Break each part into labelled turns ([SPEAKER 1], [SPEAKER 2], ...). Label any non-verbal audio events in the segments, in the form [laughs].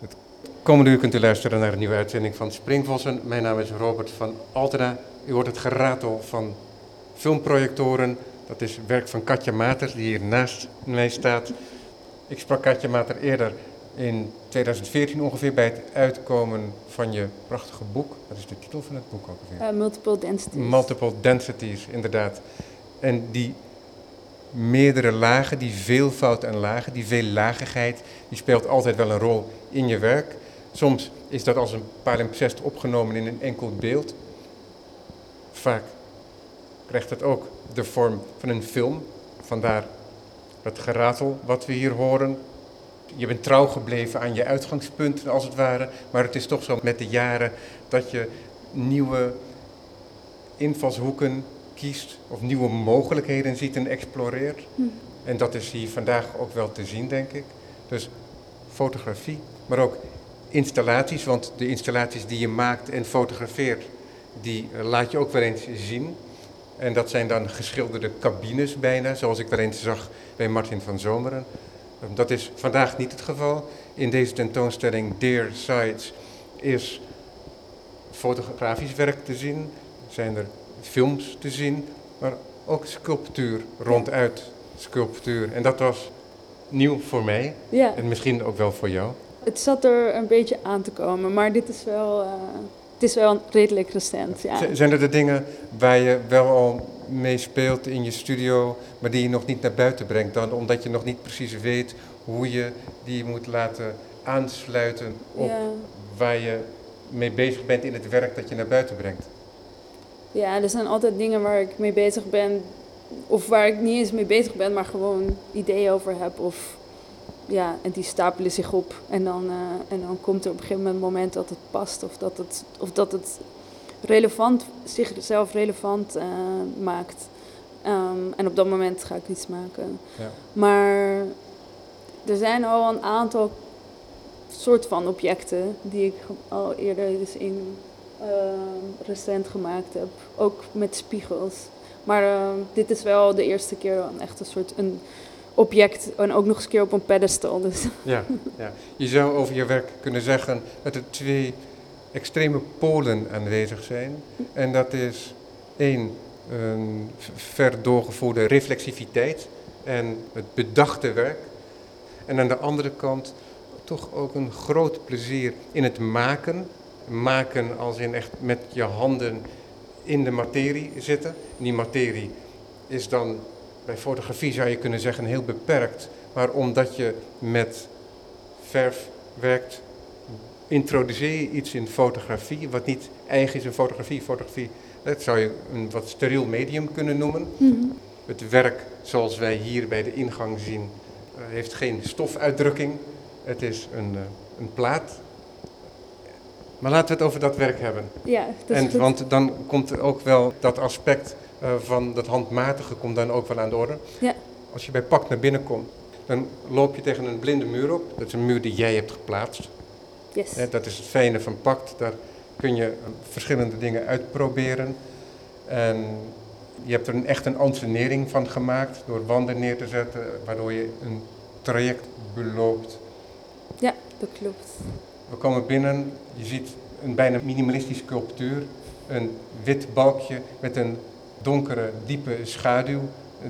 [SPEAKER 1] Het komende uur kunt u luisteren naar een nieuwe uitzending van Springvossen. Mijn naam is Robert van Altena. U hoort het geratel van filmprojectoren. Dat is werk van Katja Mater, die hier naast mij staat. Ik sprak Katja Mater eerder in 2014 ongeveer bij het uitkomen van je prachtige boek. Wat is de titel van het boek alweer?
[SPEAKER 2] Uh, multiple densities.
[SPEAKER 1] Multiple densities, inderdaad. En die meerdere lagen, die veelvoud aan lagen, die veellagigheid, die speelt altijd wel een rol in je werk. Soms is dat als een palimpsest opgenomen in een enkel beeld. Vaak krijgt het ook de vorm van een film. Vandaar het geratel wat we hier horen. Je bent trouw gebleven aan je uitgangspunten als het ware, maar het is toch zo met de jaren dat je nieuwe invalshoeken kiest of nieuwe mogelijkheden ziet en exploreert.
[SPEAKER 2] Hm.
[SPEAKER 1] En dat is hier vandaag ook wel te zien, denk ik. Dus fotografie, maar ook installaties, want de installaties die je maakt en fotografeert, die eh, laat je ook wel eens zien. En dat zijn dan geschilderde cabines bijna, zoals ik wel eens zag bij Martin van Zomeren. Ehm, Dat is vandaag niet het geval. In deze tentoonstelling Dear Sites is fotografisch werk te zien, zijn er films te zien, maar ook sculptuur, ronduit sculptuur. En dat was nieuw voor mij
[SPEAKER 2] Ja,
[SPEAKER 1] en misschien ook wel voor jou.
[SPEAKER 2] het zat er een beetje aan te komen, maar dit is wel, eh, het is wel redelijk recent. Ja.
[SPEAKER 1] Zijn er de dingen waar je wel al mee speelt in je studio, maar die je nog niet naar buiten brengt, dan omdat je nog niet precies weet hoe je die moet laten aansluiten op
[SPEAKER 2] Ja.
[SPEAKER 1] waar je mee bezig bent in het werk dat je naar buiten brengt?
[SPEAKER 2] Ja, er zijn altijd dingen waar ik mee bezig ben, of waar ik niet eens mee bezig ben, maar gewoon ideeën over heb. Of ja, en die stapelen zich op. En dan, eh, en dan komt er op een gegeven moment een moment dat het past, of dat het, of dat het relevant, zichzelf relevant eh, maakt. Ehm, en op dat moment ga ik iets maken.
[SPEAKER 1] Ja.
[SPEAKER 2] Maar er zijn al een aantal soort van objecten die ik al eerder dus in ehm, recent gemaakt heb. Ook met spiegels. Maar ehm, dit is wel de eerste keer dan echt een soort een object en ook nog eens een keer op een pedestal. Dus
[SPEAKER 1] Ja, ja. Je zou over je werk kunnen zeggen dat er twee extreme polen aanwezig zijn. En dat is één, een ver doorgevoerde reflexiviteit en het bedachte werk. En aan de andere kant toch ook een groot plezier in het maken. Maken als in echt met je handen in de materie zitten. Die materie is dan bij fotografie zou je kunnen zeggen heel beperkt. Maar omdat je met verf werkt, introduceer je iets in fotografie wat niet eigen is in fotografie. Fotografie, dat zou je een wat steriel medium kunnen noemen. Het werk zoals wij hier bij de ingang zien, eh, heeft geen stofuitdrukking. Het is een, eh, een plaat. Maar laten we het over dat werk hebben.
[SPEAKER 2] ja, dat is
[SPEAKER 1] En,
[SPEAKER 2] goed.
[SPEAKER 1] want dan komt ook wel dat aspect eh, van dat handmatige komt dan ook wel aan de orde.
[SPEAKER 2] Ja.
[SPEAKER 1] Als je bij Pact naar binnen komt, dan loop je tegen een blinde muur op. Dat is een muur die jij hebt geplaatst.
[SPEAKER 2] Yes.
[SPEAKER 1] Hè, dat is het fijne van Pact. Daar kun je eh, verschillende dingen uitproberen. En je hebt er een, echt een ansenering van gemaakt door wanden neer te zetten, waardoor je een traject beloopt.
[SPEAKER 2] Ja, dat klopt.
[SPEAKER 1] We komen binnen, je ziet een bijna minimalistische sculptuur. Een wit balkje met een donkere, diepe schaduw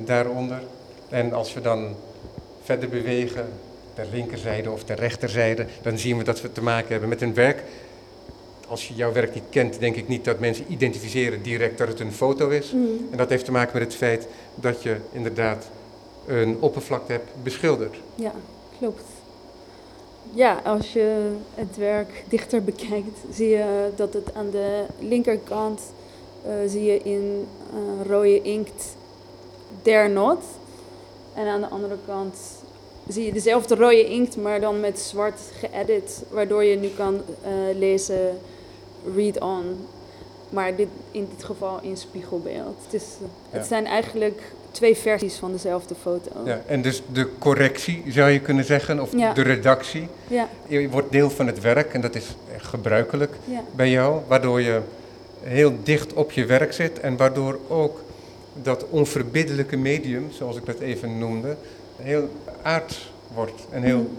[SPEAKER 1] daaronder. En als we dan verder bewegen, ter linkerzijde of ter rechterzijde, dan zien we dat we te maken hebben met een werk. Als je jouw werk niet kent, denk ik niet dat mensen identificeren direct dat het een foto is.
[SPEAKER 2] Mm.
[SPEAKER 1] En dat heeft te maken met het feit dat je inderdaad een oppervlakte hebt beschilderd.
[SPEAKER 2] Ja, klopt. Ja, als je het werk dichter bekijkt, zie je dat het aan de linkerkant eh, zie je in eh, rode inkt Der Not. En aan de andere kant zie je dezelfde rode inkt, maar dan met zwart geëdit, waardoor je nu kan eh, lezen Read On. Maar dit, in dit geval in spiegelbeeld. Het, is, het
[SPEAKER 1] Ja.
[SPEAKER 2] zijn eigenlijk twee versies van dezelfde foto.
[SPEAKER 1] Ja, en dus de correctie zou je kunnen zeggen, of
[SPEAKER 2] Ja.
[SPEAKER 1] de redactie.
[SPEAKER 2] ja,
[SPEAKER 1] Je wordt deel van het werk en dat is gebruikelijk
[SPEAKER 2] ja.
[SPEAKER 1] bij jou, waardoor je heel dicht op je werk zit en waardoor ook dat onverbiddelijke medium, zoals ik dat even noemde, heel aard wordt en heel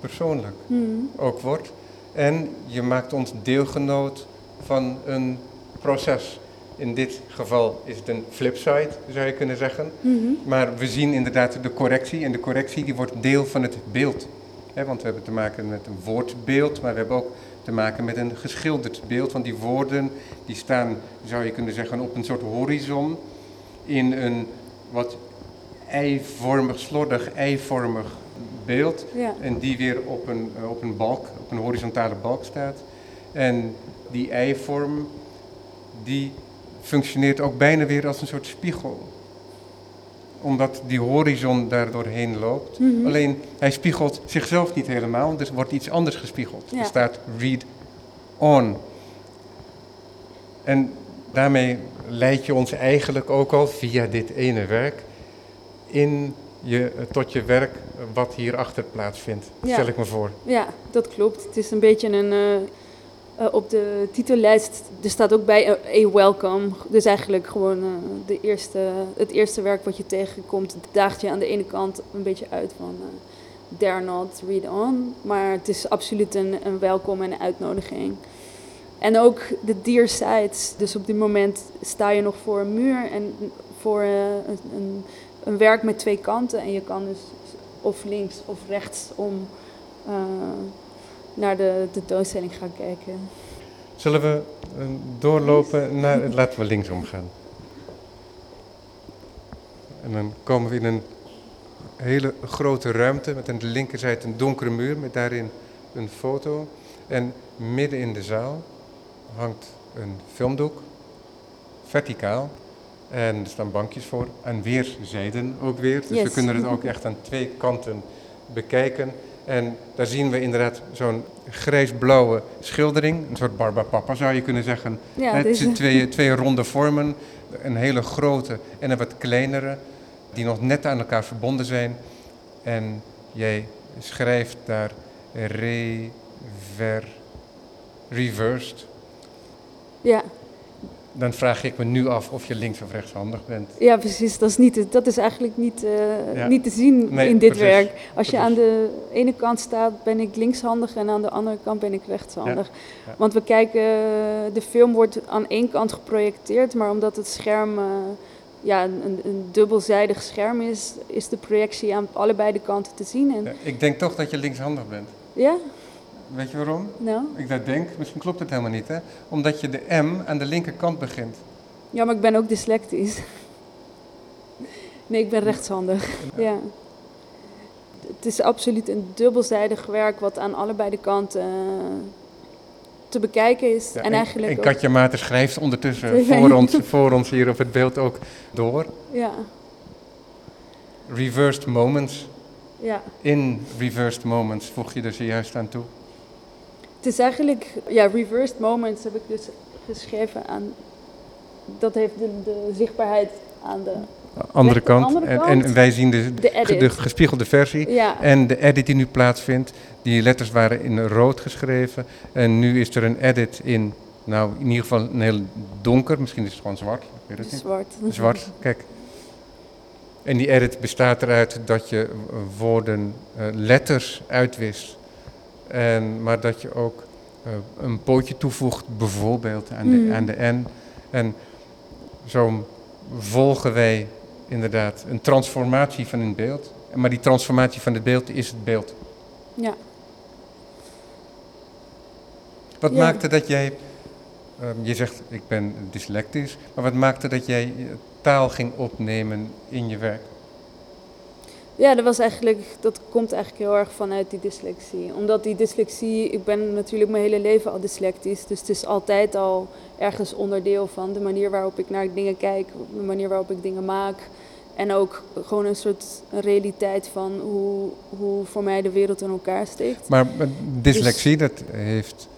[SPEAKER 1] persoonlijk
[SPEAKER 2] Mhm.
[SPEAKER 1] ook wordt. En je maakt ons deelgenoot van een proces. In dit geval is het een flipside, zou je kunnen zeggen.
[SPEAKER 2] Mhm.
[SPEAKER 1] Maar we zien inderdaad de correctie. En de correctie die wordt deel van het beeld. Want we hebben te maken met een woordbeeld, maar we hebben ook te maken met een geschilderd beeld. Want die woorden die staan, zou je kunnen zeggen, op een soort horizon. In een wat eivormig, slordig eivormig beeld.
[SPEAKER 2] Ja.
[SPEAKER 1] En die weer op een, eh, op een balk, op een horizontale balk staat. En die eivorm, die functioneert ook bijna weer als een soort spiegel. Omdat die horizon daar doorheen loopt.
[SPEAKER 2] Mhm.
[SPEAKER 1] Alleen hij spiegelt zichzelf niet helemaal, dus er wordt iets anders gespiegeld.
[SPEAKER 2] Ja.
[SPEAKER 1] Er staat read on. En daarmee leid je ons eigenlijk ook al via dit ene werk in je, tot je werk wat hierachter plaatsvindt.
[SPEAKER 2] Ja.
[SPEAKER 1] Stel ik me voor.
[SPEAKER 2] Ja, dat klopt. Het is een beetje een. eh, eh, op de titellijst, er staat ook bij eh, a welcome. Dus eigenlijk gewoon eh, de eerste, het eerste werk wat je tegenkomt, daagt je aan de ene kant een beetje uit van dare not read on. Maar het is absoluut een, een welkom en een uitnodiging. En ook de dear sides. Dus op dit moment sta je nog voor een muur en voor een, een, een werk met twee kanten. En je kan dus of links of rechts om naar de tentoonstelling gaan kijken.
[SPEAKER 1] Zullen we eh, doorlopen naar. Laten we linksom gaan. En dan komen we in een hele grote ruimte met aan de linkerzijde een donkere muur met daarin een foto. En midden in de zaal hangt een filmdoek, verticaal. En er staan bankjes voor, aan weerszijden ook weer. Dus we kunnen het ook echt aan twee kanten bekijken. En daar zien we inderdaad zo'n grijs-blauwe schildering. Een soort Barbapapa zou je kunnen zeggen.
[SPEAKER 2] Ja,
[SPEAKER 1] het zijn twee, twee ronde vormen, een hele grote en een wat kleinere, die nog net aan elkaar verbonden zijn. En jij schrijft daar rever, reversed.
[SPEAKER 2] Ja,
[SPEAKER 1] Dan vraag ik me nu af of je links- of rechtshandig bent.
[SPEAKER 2] ja, precies. Dat is, niet, dat is eigenlijk niet, eh,
[SPEAKER 1] Ja.
[SPEAKER 2] niet te zien
[SPEAKER 1] Nee,
[SPEAKER 2] in dit
[SPEAKER 1] precies.
[SPEAKER 2] werk. Als je aan de ene kant staat, ben ik linkshandig en aan de andere kant ben ik rechtshandig.
[SPEAKER 1] Ja.
[SPEAKER 2] Want we kijken, de film wordt aan één kant geprojecteerd, maar omdat het scherm eh, ja, een, een dubbelzijdig scherm is, is de projectie aan allebei de kanten te zien. En,
[SPEAKER 1] Ja, Ik denk toch dat je linkshandig bent.
[SPEAKER 2] ja,
[SPEAKER 1] Weet je waarom?
[SPEAKER 2] nou.
[SPEAKER 1] Ik dat denk, misschien klopt het helemaal niet, hè? Omdat je de M aan de linkerkant begint.
[SPEAKER 2] Ja, maar ik ben ook dyslectisch. Nee, ik ben rechtshandig. Ja. Het is absoluut een dubbelzijdig werk wat aan allebei de kanten eh, te bekijken is.
[SPEAKER 1] Ja,
[SPEAKER 2] en eigenlijk
[SPEAKER 1] en Katja Mater schrijft ondertussen [laughs] voor ons, voor ons hier op het beeld ook door.
[SPEAKER 2] Ja,
[SPEAKER 1] Reversed moments.
[SPEAKER 2] ja.
[SPEAKER 1] In reversed moments voeg je er zojuist aan toe.
[SPEAKER 2] Het is eigenlijk, ja, reversed moments heb ik dus geschreven aan, dat heeft de, de zichtbaarheid aan de,
[SPEAKER 1] Andere kant.
[SPEAKER 2] andere
[SPEAKER 1] en,
[SPEAKER 2] kant.
[SPEAKER 1] en wij zien de,
[SPEAKER 2] de
[SPEAKER 1] gespiegelde versie.
[SPEAKER 2] ja,
[SPEAKER 1] En de edit die nu plaatsvindt, die letters waren in rood geschreven. En nu is er een edit in, nou in ieder geval een heel donker, misschien is het gewoon zwart, ik weet het niet.
[SPEAKER 2] zwart.
[SPEAKER 1] Zwart, kijk. En die edit bestaat eruit dat je woorden, eh, letters uitwist. En, maar dat je ook eh, een pootje toevoegt, bijvoorbeeld aan de,
[SPEAKER 2] Mhm.
[SPEAKER 1] aan de N. En zo volgen wij inderdaad een transformatie van een beeld. Maar die transformatie van het beeld is het beeld.
[SPEAKER 2] Ja.
[SPEAKER 1] Wat
[SPEAKER 2] Ja.
[SPEAKER 1] maakte dat jij, ehm, je zegt ik ben dyslectisch, maar wat maakte dat jij taal ging opnemen in je werk?
[SPEAKER 2] Ja, dat was eigenlijk, dat komt eigenlijk heel erg vanuit die dyslexie. Omdat die dyslexie, ik ben natuurlijk mijn hele leven al dyslectisch, dus het is altijd al ergens onderdeel van de manier waarop ik naar dingen kijk, de manier waarop ik dingen maak. En ook gewoon een soort realiteit van hoe, hoe voor mij de wereld in elkaar steekt.
[SPEAKER 1] Maar dyslexie, dat heeft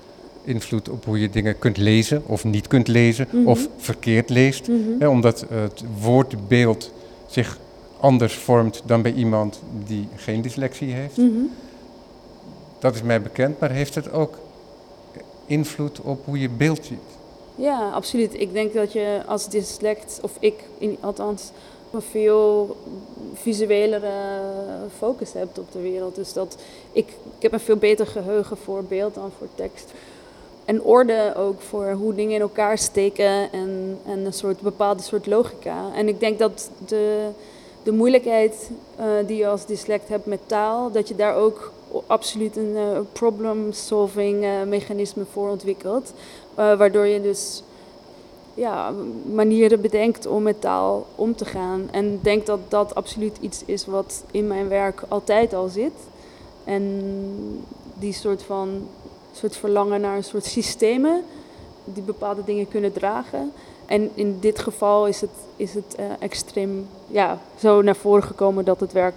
[SPEAKER 1] invloed op hoe je dingen kunt lezen of niet kunt lezen
[SPEAKER 2] Mhm.
[SPEAKER 1] of verkeerd leest.
[SPEAKER 2] Mhm.
[SPEAKER 1] Hè, omdat het woordbeeld zich anders vormt dan bij iemand die geen dyslexie heeft.
[SPEAKER 2] Mhm.
[SPEAKER 1] Dat is mij bekend, maar heeft het ook invloed op hoe je beeld ziet?
[SPEAKER 2] Ja, absoluut. Ik denk dat je als dyslect, of ik in, althans, een veel visuelere focus hebt op de wereld. Dus dat ik, ik heb een veel beter geheugen voor beeld dan voor tekst. En orde ook voor hoe dingen in elkaar steken en, en een soort bepaalde soort logica. En ik denk dat de, de moeilijkheid uh, die je als dyslect hebt met taal, dat je daar ook absoluut een uh, problem-solving uh, mechanisme voor ontwikkelt. waardoor je dus ja, manieren bedenkt om met taal om te gaan. En denk dat dat absoluut iets is wat in mijn werk altijd al zit. En die soort van soort verlangen naar een soort [laughs] systemen die bepaalde dingen kunnen dragen. En in dit geval is het, is het uh, extreem ja, zo naar voren gekomen dat het werk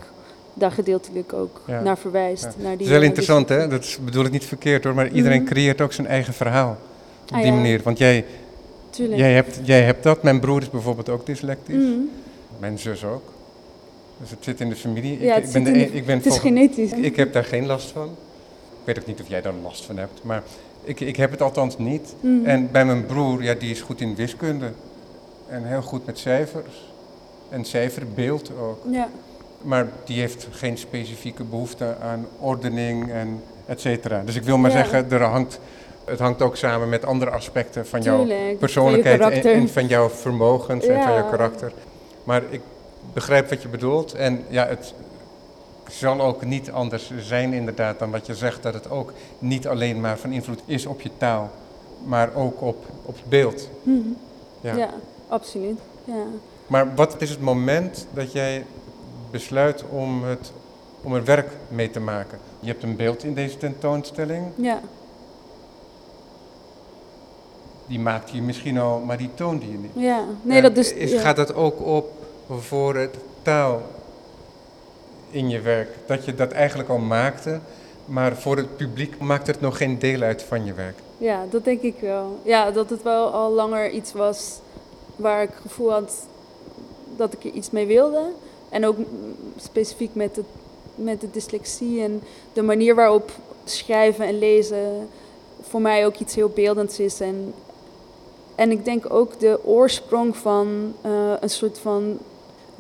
[SPEAKER 2] daar gedeeltelijk ook naar verwijst.
[SPEAKER 1] Ja.
[SPEAKER 2] Naar
[SPEAKER 1] die, het is heel interessant, hè? Dat bedoel ik niet verkeerd hoor, maar iedereen mm -hmm. creëert ook zijn eigen verhaal op ah, die ja. manier. Want jij, jij, hebt, jij hebt dat, mijn broer is bijvoorbeeld ook dyslectisch, mm -hmm. mijn zus ook. Dus het zit in de familie.
[SPEAKER 2] Ja,
[SPEAKER 1] ik,
[SPEAKER 2] ik
[SPEAKER 1] ben
[SPEAKER 2] de,
[SPEAKER 1] de, ik ben
[SPEAKER 2] het is genetisch.
[SPEAKER 1] Ik, ik heb daar geen last van. Ik weet ook niet of jij daar last van hebt, maar ik, ik heb het althans niet.
[SPEAKER 2] Mm.
[SPEAKER 1] En bij mijn broer, ja, die is goed in wiskunde. En heel goed met cijfers. En cijferbeeld ook.
[SPEAKER 2] Ja.
[SPEAKER 1] Maar die heeft geen specifieke behoefte aan ordening en et cetera. Dus ik wil maar
[SPEAKER 2] Ja.
[SPEAKER 1] zeggen, er hangt, het hangt ook samen met andere aspecten van jouw
[SPEAKER 2] Tuurlijk,
[SPEAKER 1] persoonlijkheid
[SPEAKER 2] van
[SPEAKER 1] en, van jouw vermogens en van jouw karakter. Maar ik begrijp wat je bedoelt. En ja, het zal ook niet anders zijn inderdaad dan wat je zegt, dat het ook niet alleen maar van invloed is op je taal, maar ook op, op het beeld.
[SPEAKER 2] Mhm.
[SPEAKER 1] Ja.
[SPEAKER 2] Ja. absoluut. Ja.
[SPEAKER 1] Maar wat is het moment dat jij besluit om, het, om er werk mee te maken? Je hebt een beeld in deze tentoonstelling,
[SPEAKER 2] Ja.
[SPEAKER 1] die maakte je misschien al, maar die toonde je niet.
[SPEAKER 2] ja. Nee, dat is...
[SPEAKER 1] Gaat dat ook op voor het taal in je werk? Dat je dat eigenlijk al maakte, maar voor het publiek maakt het nog geen deel uit van je werk.
[SPEAKER 2] Ja, dat denk ik wel. Ja, dat het wel al langer iets was waar ik gevoel had dat ik er iets mee wilde. En ook specifiek met, het, met de dyslexie en de manier waarop schrijven en lezen voor mij ook iets heel beeldends is. En, en ik denk ook de oorsprong van eh, een soort van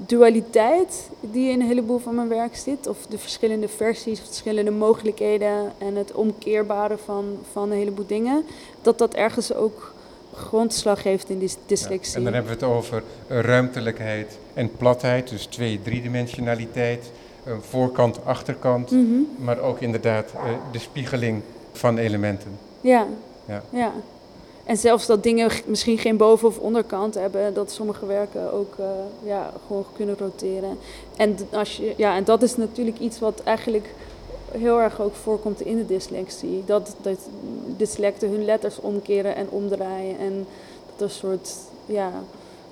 [SPEAKER 2] dualiteit die in een heleboel van mijn werk zit. Of de verschillende versies, verschillende mogelijkheden en het omkeerbare van, van een heleboel dingen. Dat dat ergens ook grondslag heeft in die
[SPEAKER 1] Ja,
[SPEAKER 2] dyslexie.
[SPEAKER 1] En dan hebben we het over eh, ruimtelijkheid en platheid, dus twee, driedimensionaliteit, eh, voorkant, achterkant,
[SPEAKER 2] Mhm.
[SPEAKER 1] maar ook inderdaad eh, de spiegeling van elementen.
[SPEAKER 2] Ja.
[SPEAKER 1] Ja.
[SPEAKER 2] ja. En zelfs dat dingen misschien geen boven- of onderkant hebben, dat sommige werken ook eh, ja, gewoon kunnen roteren. En, als je, ja, en dat is natuurlijk iets wat eigenlijk heel erg ook voorkomt in de dyslexie. Dat, dat dyslecten hun letters omkeren en omdraaien. En dat er een soort, ja,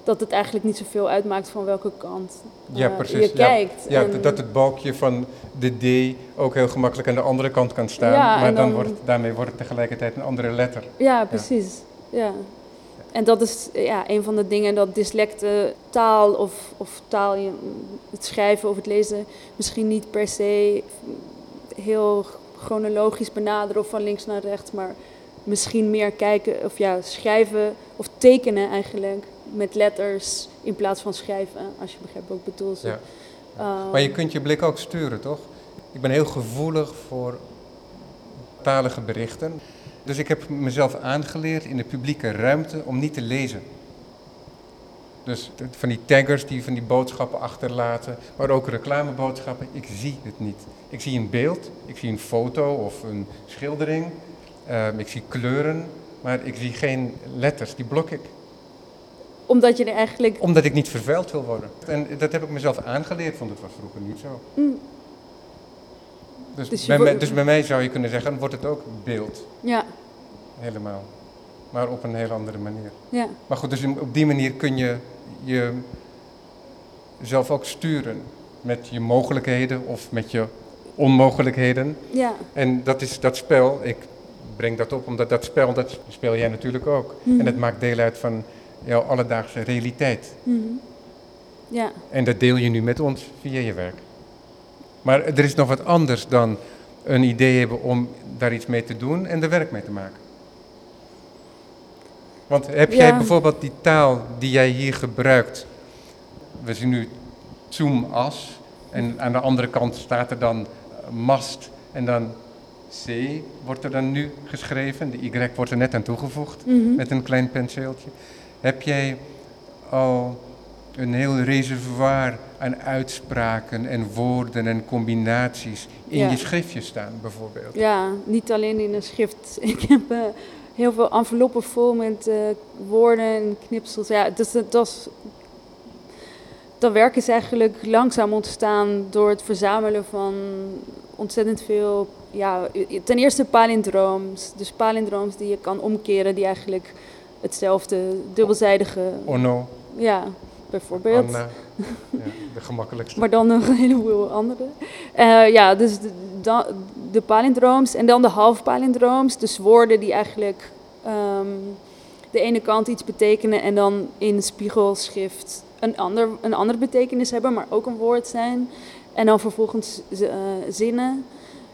[SPEAKER 2] dat het eigenlijk niet zoveel uitmaakt van welke kant
[SPEAKER 1] Ja,
[SPEAKER 2] eh, je kijkt.
[SPEAKER 1] Ja,
[SPEAKER 2] En-
[SPEAKER 1] dat het balkje van de D ook heel gemakkelijk aan de andere kant kan staan,
[SPEAKER 2] Ja,
[SPEAKER 1] maar dan
[SPEAKER 2] dan-
[SPEAKER 1] wordt, daarmee wordt het tegelijkertijd een andere letter.
[SPEAKER 2] Ja, precies. Ja. En dat is ja, een van de dingen dat dyslecten taal of, of taal, het schrijven of het lezen, misschien niet per se heel chronologisch benaderen of van links naar rechts, maar misschien meer kijken of ja, schrijven of tekenen eigenlijk met letters in plaats van schrijven, als je begrijpt wat ik bedoel.
[SPEAKER 1] Ja.
[SPEAKER 2] Ehm,
[SPEAKER 1] Maar je kunt je blik ook sturen, toch? Ik ben heel gevoelig voor talige berichten. Dus ik heb mezelf aangeleerd in de publieke ruimte om niet te lezen. Dus van die taggers die van die boodschappen achterlaten, maar ook reclameboodschappen, ik zie het niet. Ik zie een beeld, ik zie een foto of een schildering, ehm, ik zie kleuren, maar ik zie geen letters, die blok ik.
[SPEAKER 2] Omdat je er eigenlijk
[SPEAKER 1] Omdat ik niet vervuild wil worden. En dat heb ik mezelf aangeleerd, want het was vroeger niet zo.
[SPEAKER 2] Mm,
[SPEAKER 1] Dus,
[SPEAKER 2] Dus je
[SPEAKER 1] bij, dus bij mij zou je kunnen zeggen, wordt het ook beeld,
[SPEAKER 2] ja,
[SPEAKER 1] helemaal. Maar op een heel andere manier.
[SPEAKER 2] ja,
[SPEAKER 1] Maar goed, dus op die manier kun je je zelf ook sturen. Met je mogelijkheden of met je onmogelijkheden.
[SPEAKER 2] ja.
[SPEAKER 1] En dat is dat spel, ik breng dat op omdat dat spel, dat speel jij natuurlijk ook.
[SPEAKER 2] Mhm.
[SPEAKER 1] En het maakt deel uit van jouw alledaagse realiteit.
[SPEAKER 2] mhm. ja.
[SPEAKER 1] En dat deel je nu met ons via je werk. Maar er is nog wat anders dan een idee hebben om daar iets mee te doen en er werk mee te maken. Want heb jij
[SPEAKER 2] Ja.
[SPEAKER 1] bijvoorbeeld die taal die jij hier gebruikt, we zien nu zoom as. En aan de andere kant staat er dan mast en dan C wordt er dan nu geschreven. De Y wordt er net aan toegevoegd
[SPEAKER 2] Mhm.
[SPEAKER 1] met een klein penseeltje. Heb jij al een heel reservoir aan uitspraken en woorden en combinaties in
[SPEAKER 2] Ja.
[SPEAKER 1] je schriftje staan, bijvoorbeeld?
[SPEAKER 2] Ja, niet alleen in een schrift. [laughs] Ik heb eh, heel veel enveloppen vol met eh, woorden en knipsels. Ja, dus dat, dat, dat werk is eigenlijk langzaam ontstaan door het verzamelen van ontzettend veel. Ja, ten eerste palindrooms. Dus palindrooms die je kan omkeren, die eigenlijk hetzelfde dubbelzijdige.
[SPEAKER 1] Onno,
[SPEAKER 2] Ja, bijvoorbeeld.
[SPEAKER 1] Anna, ja, de gemakkelijkste.
[SPEAKER 2] Maar dan nog een heleboel andere. Eh, ja, dus de, da- de palindrooms en dan de halfpalindrooms. Dus woorden die eigenlijk ehm, de ene kant iets betekenen en dan in spiegelschrift een, ander, een andere betekenis hebben, maar ook een woord zijn. En dan vervolgens eh, zinnen.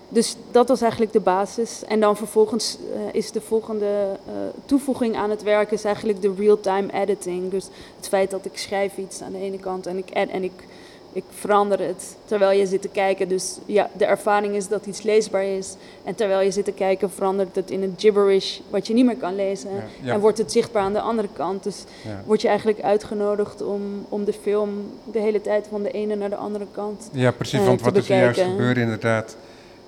[SPEAKER 2] Dus dat was eigenlijk de basis. En dan vervolgens eh, is de volgende eh, toevoeging aan het werk is eigenlijk de real-time editing. Dus het feit dat ik schrijf iets aan de ene kant en ik, en ik, ik verander het terwijl je zit te kijken. Dus ja, de ervaring is dat iets leesbaar is. En terwijl je zit te kijken verandert het in een gibberish wat je niet meer kan lezen.
[SPEAKER 1] Ja, ja,
[SPEAKER 2] En wordt het zichtbaar aan de andere kant. Dus
[SPEAKER 1] ja.
[SPEAKER 2] word je eigenlijk uitgenodigd om, om de film de hele tijd van de ene naar de andere kant.
[SPEAKER 1] Ja, precies,
[SPEAKER 2] eh,
[SPEAKER 1] want
[SPEAKER 2] te
[SPEAKER 1] wat er zojuist
[SPEAKER 2] bekijken.
[SPEAKER 1] gebeurde inderdaad,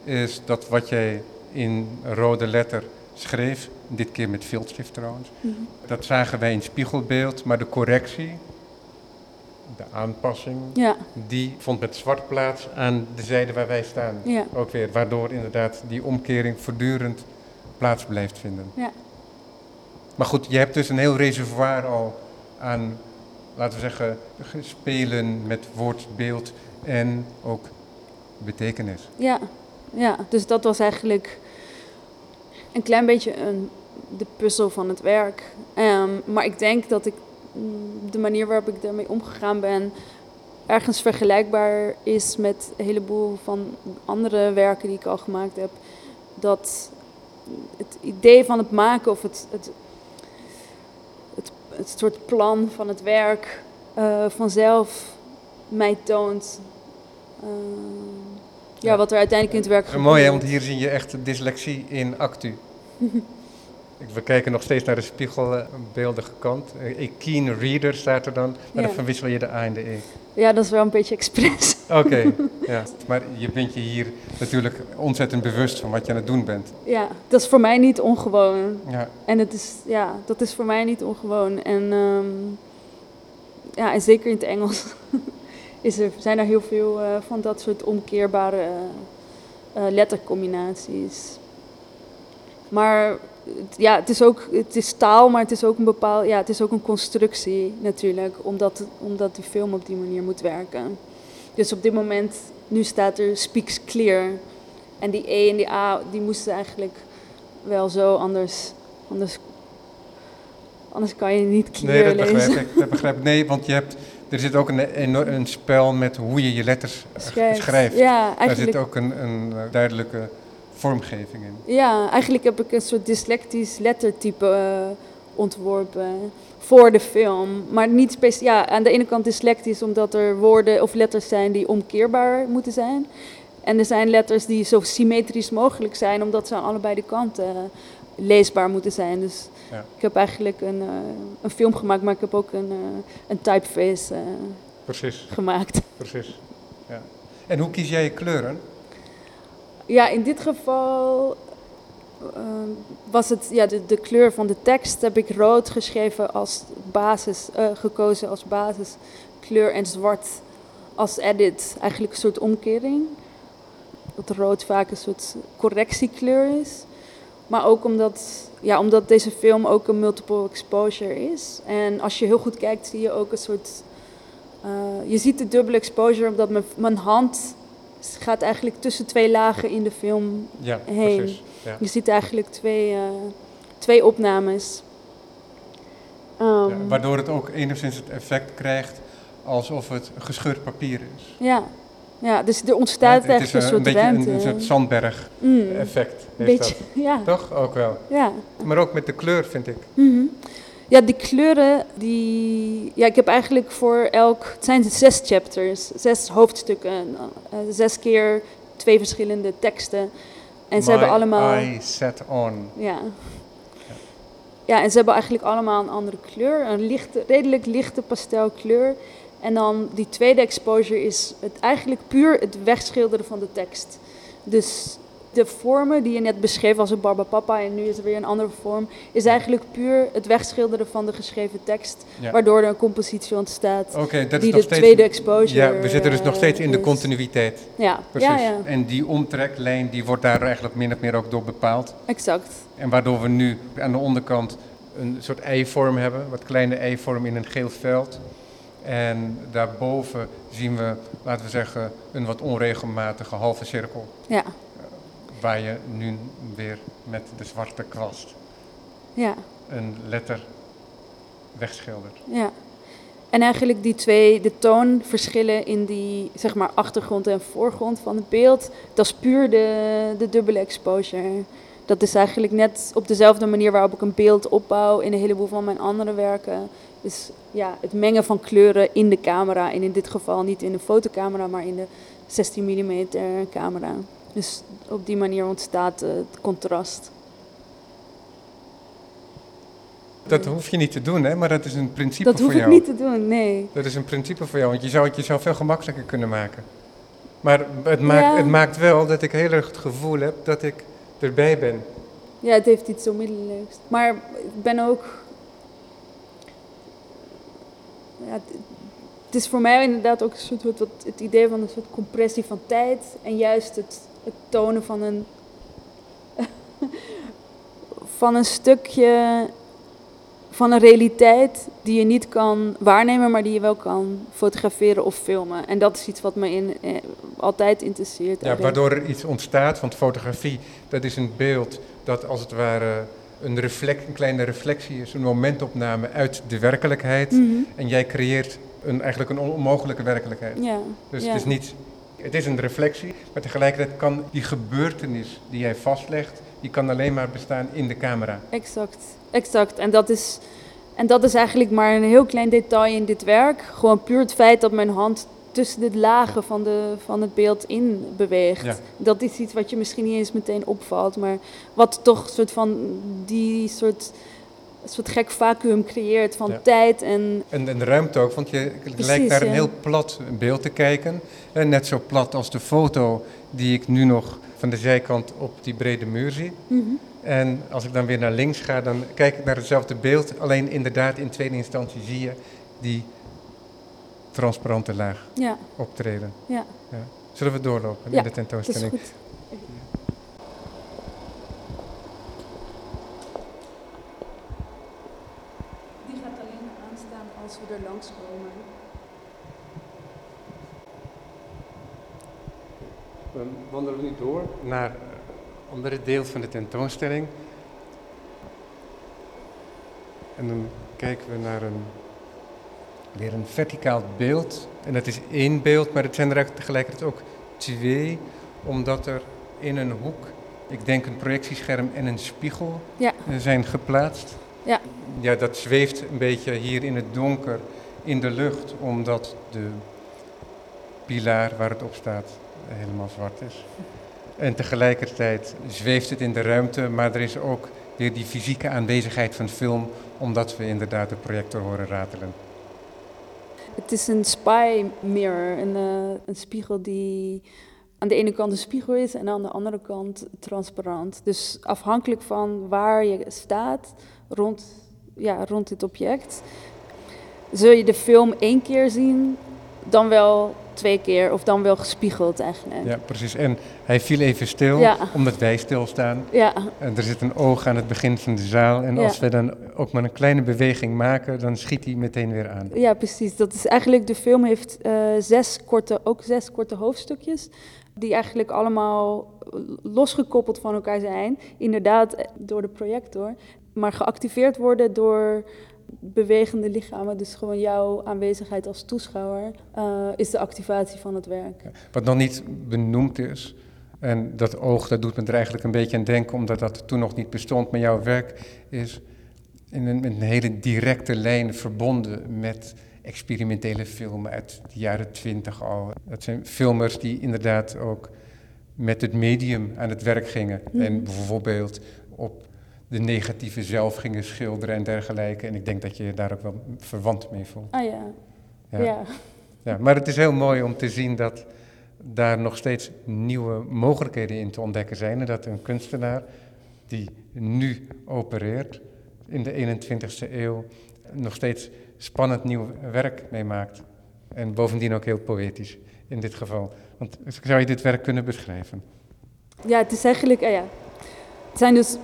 [SPEAKER 1] is dat wat jij in rode letter schreef, dit keer met viltschrift trouwens, dat zagen wij in spiegelbeeld, maar de correctie, de aanpassing,
[SPEAKER 2] Ja,
[SPEAKER 1] die vond met zwart plaats aan de zijde waar wij staan.
[SPEAKER 2] ja,
[SPEAKER 1] Ook weer, waardoor inderdaad die omkering voortdurend plaats blijft vinden.
[SPEAKER 2] ja.
[SPEAKER 1] Maar goed, je hebt dus een heel reservoir al aan, laten we zeggen, spelen met woord, beeld en ook betekenis.
[SPEAKER 2] Ja, ja, dus dat was eigenlijk een klein beetje een, de puzzel van het werk. Ehm, maar ik denk dat ik mm, de manier waarop ik daarmee omgegaan ben ergens vergelijkbaar is met een heleboel van andere werken die ik al gemaakt heb. Dat het idee van het maken of het, het, het, het soort plan van het werk eh, vanzelf mij toont. ehm, ja, wat er uiteindelijk in het werk
[SPEAKER 1] is mooi, hè, want hier zie je echt dyslexie in actu. [laughs] Ik- We kijken nog steeds naar de spiegelbeeldige kant. Eh, A keen reader staat er dan, maar dan verwissel je de A en de E.
[SPEAKER 2] Ja, dat is wel een beetje expres.
[SPEAKER 1] Oké, [laughs] ja. Maar je bent je hier natuurlijk ontzettend bewust van wat je aan het doen bent.
[SPEAKER 2] Ja, dat is voor mij niet ongewoon.
[SPEAKER 1] Ja,
[SPEAKER 2] En het is, ja, dat is voor mij niet ongewoon. En, ehm, ja, en zeker in het Engels [laughs] is er, zijn er heel veel eh, van dat soort omkeerbare eh, eh, lettercombinaties. Maar het- ja, het is ook het is taal, maar het is ook een bepaal, ja, het is ook een constructie natuurlijk, omdat, omdat die film op die manier moet werken. Dus op dit moment, nu staat er speaks clear. En die E en die A, die moesten eigenlijk wel zo, anders, anders, anders kan je niet clear
[SPEAKER 1] nee, dat
[SPEAKER 2] lezen.
[SPEAKER 1] begrijp ik. Dat begrijp ik. Nee, want je hebt, er zit ook een, een, spel met hoe je je letters eh,
[SPEAKER 2] Schrijft.
[SPEAKER 1] schrijft.
[SPEAKER 2] Ja,
[SPEAKER 1] Daar
[SPEAKER 2] eigenlijk,
[SPEAKER 1] zit ook een, een eh, duidelijke vormgeving in.
[SPEAKER 2] ja, eigenlijk heb ik een soort dyslectisch lettertype eh, ontworpen voor de film. Maar niet speciaal. Ja, aan de ene kant dyslectisch omdat er woorden of letters zijn die omkeerbaar moeten zijn. En er zijn letters die zo symmetrisch mogelijk zijn, omdat ze aan allebei de kanten leesbaar moeten zijn. Dus
[SPEAKER 1] Ja.
[SPEAKER 2] ik heb eigenlijk een, eh, een film gemaakt, maar ik heb ook een, eh, een typeface eh,
[SPEAKER 1] Precies,
[SPEAKER 2] gemaakt.
[SPEAKER 1] precies. Ja. En hoe kies jij je kleuren?
[SPEAKER 2] Ja, in dit geval eh, was het ja, de, de kleur van de tekst heb ik rood geschreven als basis, gekozen als basiskleur en zwart als edit. Eigenlijk een soort omkering. Dat rood vaak een soort correctiekleur is. Maar ook omdat, ja, omdat deze film ook een multiple exposure is. En als je heel goed kijkt zie je ook een soort... eh, je ziet de dubbele exposure omdat mijn, mijn hand gaat eigenlijk tussen twee lagen in de film.
[SPEAKER 1] Ja,
[SPEAKER 2] Heen.
[SPEAKER 1] precies. Ja.
[SPEAKER 2] Je ziet eigenlijk twee, eh, twee opnames. Ehm,
[SPEAKER 1] Ja, waardoor het ook enigszins het effect krijgt alsof het gescheurd papier is.
[SPEAKER 2] ja. Ja, dus er ontstaat
[SPEAKER 1] Ja,
[SPEAKER 2] echt een soort ruimte.
[SPEAKER 1] Een, soort Sandberg-effect.
[SPEAKER 2] Mm,
[SPEAKER 1] heeft
[SPEAKER 2] beetje, [laughs] ja.
[SPEAKER 1] Toch? Ook wel.
[SPEAKER 2] ja.
[SPEAKER 1] Maar ook met de kleur, vind ik.
[SPEAKER 2] Mhm. Ja, die kleuren, die... Ja, ik heb eigenlijk voor elk... Het zijn zes chapters, zes hoofdstukken. eh, zes keer twee verschillende teksten. En ze hebben allemaal...
[SPEAKER 1] eye set on.
[SPEAKER 2] Ja. Ja, en ze hebben eigenlijk allemaal een andere kleur. Een lichte, redelijk lichte pastelkleur. En dan die tweede exposure is het eigenlijk puur het wegschilderen van de tekst. Dus de vormen die je net beschreef als een barbapapa en nu is er weer een andere vorm, is eigenlijk puur het wegschilderen van de geschreven tekst,
[SPEAKER 1] Ja.
[SPEAKER 2] waardoor er een compositie ontstaat.
[SPEAKER 1] Oké, dat
[SPEAKER 2] die
[SPEAKER 1] is nog
[SPEAKER 2] de
[SPEAKER 1] steeds...
[SPEAKER 2] tweede exposure.
[SPEAKER 1] Ja, we zitten dus nog steeds in de
[SPEAKER 2] is.
[SPEAKER 1] continuïteit.
[SPEAKER 2] Ja,
[SPEAKER 1] Precies.
[SPEAKER 2] ja, ja,
[SPEAKER 1] En die omtreklijn die wordt daar eigenlijk min of meer ook door bepaald.
[SPEAKER 2] exact.
[SPEAKER 1] En waardoor we nu aan de onderkant een soort ei-vorm hebben, wat kleine ei-vorm in een geel veld. En daarboven zien we, laten we zeggen, een wat onregelmatige halve cirkel.
[SPEAKER 2] Ja,
[SPEAKER 1] Waar je nu weer met de zwarte kwast
[SPEAKER 2] ja.
[SPEAKER 1] een letter wegschildert.
[SPEAKER 2] Ja. En eigenlijk die twee, de toonverschillen in die zeg maar achtergrond en voorgrond van het beeld, dat is puur de, de dubbele exposure. Dat is eigenlijk net op dezelfde manier waarop ik een beeld opbouw in een heleboel van mijn andere werken. Dus ja, het mengen van kleuren in de camera. En in dit geval niet in de fotocamera, maar in de 16 mm camera. Dus op die manier ontstaat eh, het contrast.
[SPEAKER 1] Dat hoef je niet te doen, hè? maar dat is een principe
[SPEAKER 2] Dat hoef
[SPEAKER 1] voor
[SPEAKER 2] ik
[SPEAKER 1] jou.
[SPEAKER 2] niet te doen, nee.
[SPEAKER 1] Dat is een principe voor jou, want je zou het jezelf veel gemakkelijker kunnen maken. Maar het maakt,
[SPEAKER 2] Ja.
[SPEAKER 1] het maakt wel dat ik heel erg het gevoel heb dat ik erbij ben.
[SPEAKER 2] Ja, het heeft iets onmiddellijks. Maar ik ben ook. Ja, het, is voor mij inderdaad ook een soort, wat, wat- het idee van een soort compressie van tijd. En juist het, het tonen van een. [laughs] van een stukje. van een realiteit die je niet kan waarnemen, maar die je wel kan fotograferen of filmen. En dat is iets wat me in, eh, altijd interesseert.
[SPEAKER 1] Ja, waardoor er iets ontstaat, want fotografie, dat is een beeld dat als het ware een, reflect, een kleine reflectie is, een momentopname uit de werkelijkheid.
[SPEAKER 2] Mhm.
[SPEAKER 1] En jij creëert een, eigenlijk een onmogelijke werkelijkheid.
[SPEAKER 2] Ja.
[SPEAKER 1] Dus
[SPEAKER 2] ja.
[SPEAKER 1] het is niet, het is een reflectie, maar tegelijkertijd kan die gebeurtenis die jij vastlegt, die kan alleen maar bestaan in de camera.
[SPEAKER 2] Exact, exact. En dat, is, en dat is eigenlijk maar een heel klein detail in dit werk. Gewoon puur het feit dat mijn hand tussen de lagen van, de, van het beeld in beweegt.
[SPEAKER 1] Ja.
[SPEAKER 2] Dat is iets wat je misschien niet eens meteen opvalt, maar wat toch een soort van die soort, soort gek vacuüm creëert van
[SPEAKER 1] Ja.
[SPEAKER 2] tijd en
[SPEAKER 1] En, en de ruimte ook, want je
[SPEAKER 2] Precies,
[SPEAKER 1] lijkt naar een
[SPEAKER 2] ja.
[SPEAKER 1] heel plat beeld te kijken. En net zo plat als de foto die ik nu nog van de zijkant op die brede muur zie.
[SPEAKER 2] Mhm.
[SPEAKER 1] En als ik dan weer naar links ga, dan kijk ik naar hetzelfde beeld. Alleen inderdaad, in tweede instantie zie je die transparante laag
[SPEAKER 2] ja,
[SPEAKER 1] optreden.
[SPEAKER 2] ja,
[SPEAKER 1] Zullen we doorlopen
[SPEAKER 2] Ja,
[SPEAKER 1] in de
[SPEAKER 2] dat is
[SPEAKER 1] tentoonstelling?
[SPEAKER 2] goed. Die gaat alleen aanstaan als we er langskomen.
[SPEAKER 1] We wandelen nu door naar een andere deel van de tentoonstelling. En dan kijken we naar een, weer een verticaal beeld. En dat is één beeld, maar het zijn er tegelijkertijd ook twee. Omdat er in een hoek, ik denk een projectiescherm en een spiegel
[SPEAKER 2] Ja.
[SPEAKER 1] eh, zijn geplaatst.
[SPEAKER 2] Ja.
[SPEAKER 1] Ja, dat zweeft een beetje hier in het donker in de lucht, omdat de pilaar waar het op staat helemaal zwart is. En tegelijkertijd zweeft het in de ruimte, maar er is ook weer die fysieke aanwezigheid van film, omdat we inderdaad de projector horen ratelen.
[SPEAKER 2] Het is een spy mirror, een, eh, een spiegel die aan de ene kant een spiegel is en aan de andere kant transparant. Dus afhankelijk van waar je staat rond, ja, rond dit object, zul je de film één keer zien, dan wel twee keer of dan wel gespiegeld eigenlijk.
[SPEAKER 1] Ja, precies. En hij viel even stil,
[SPEAKER 2] Ja.
[SPEAKER 1] omdat wij stilstaan.
[SPEAKER 2] Ja,
[SPEAKER 1] En er zit een oog aan het begin van de zaal. En
[SPEAKER 2] Ja.
[SPEAKER 1] als we dan ook maar een kleine beweging maken, dan schiet hij meteen weer aan.
[SPEAKER 2] Ja, precies. Dat is eigenlijk, de film heeft eh, zes korte, ook zes korte hoofdstukjes. Die eigenlijk allemaal losgekoppeld van elkaar zijn. Inderdaad, eh, door de projector. Maar geactiveerd worden door bewegende lichamen. Dus gewoon jouw aanwezigheid als toeschouwer eh, is de activatie van het werk.
[SPEAKER 1] Wat nog niet benoemd is, en dat oog, dat doet me er eigenlijk een beetje aan denken, omdat dat toen nog niet bestond, maar jouw werk is in een, met een hele directe lijn verbonden met experimentele filmen uit de jaren twintig al. Dat zijn filmers die inderdaad ook met het medium aan het werk gingen.
[SPEAKER 2] Mhm.
[SPEAKER 1] En bijvoorbeeld op de negatieve zelf gingen schilderen en dergelijke. En ik denk dat je je daar ook wel verwant mee voelt.
[SPEAKER 2] Ah ja.
[SPEAKER 1] Ja.
[SPEAKER 2] Ja.
[SPEAKER 1] Ja, maar het is heel mooi om te zien dat daar nog steeds nieuwe mogelijkheden in te ontdekken zijn. En dat een kunstenaar die nu opereert in de 21ste eeuw nog steeds spannend nieuw werk meemaakt. En bovendien ook heel poëtisch in dit geval. Want zou je dit werk kunnen beschrijven?
[SPEAKER 2] Ja, het is eigenlijk, ah ja. Het zijn dus eh,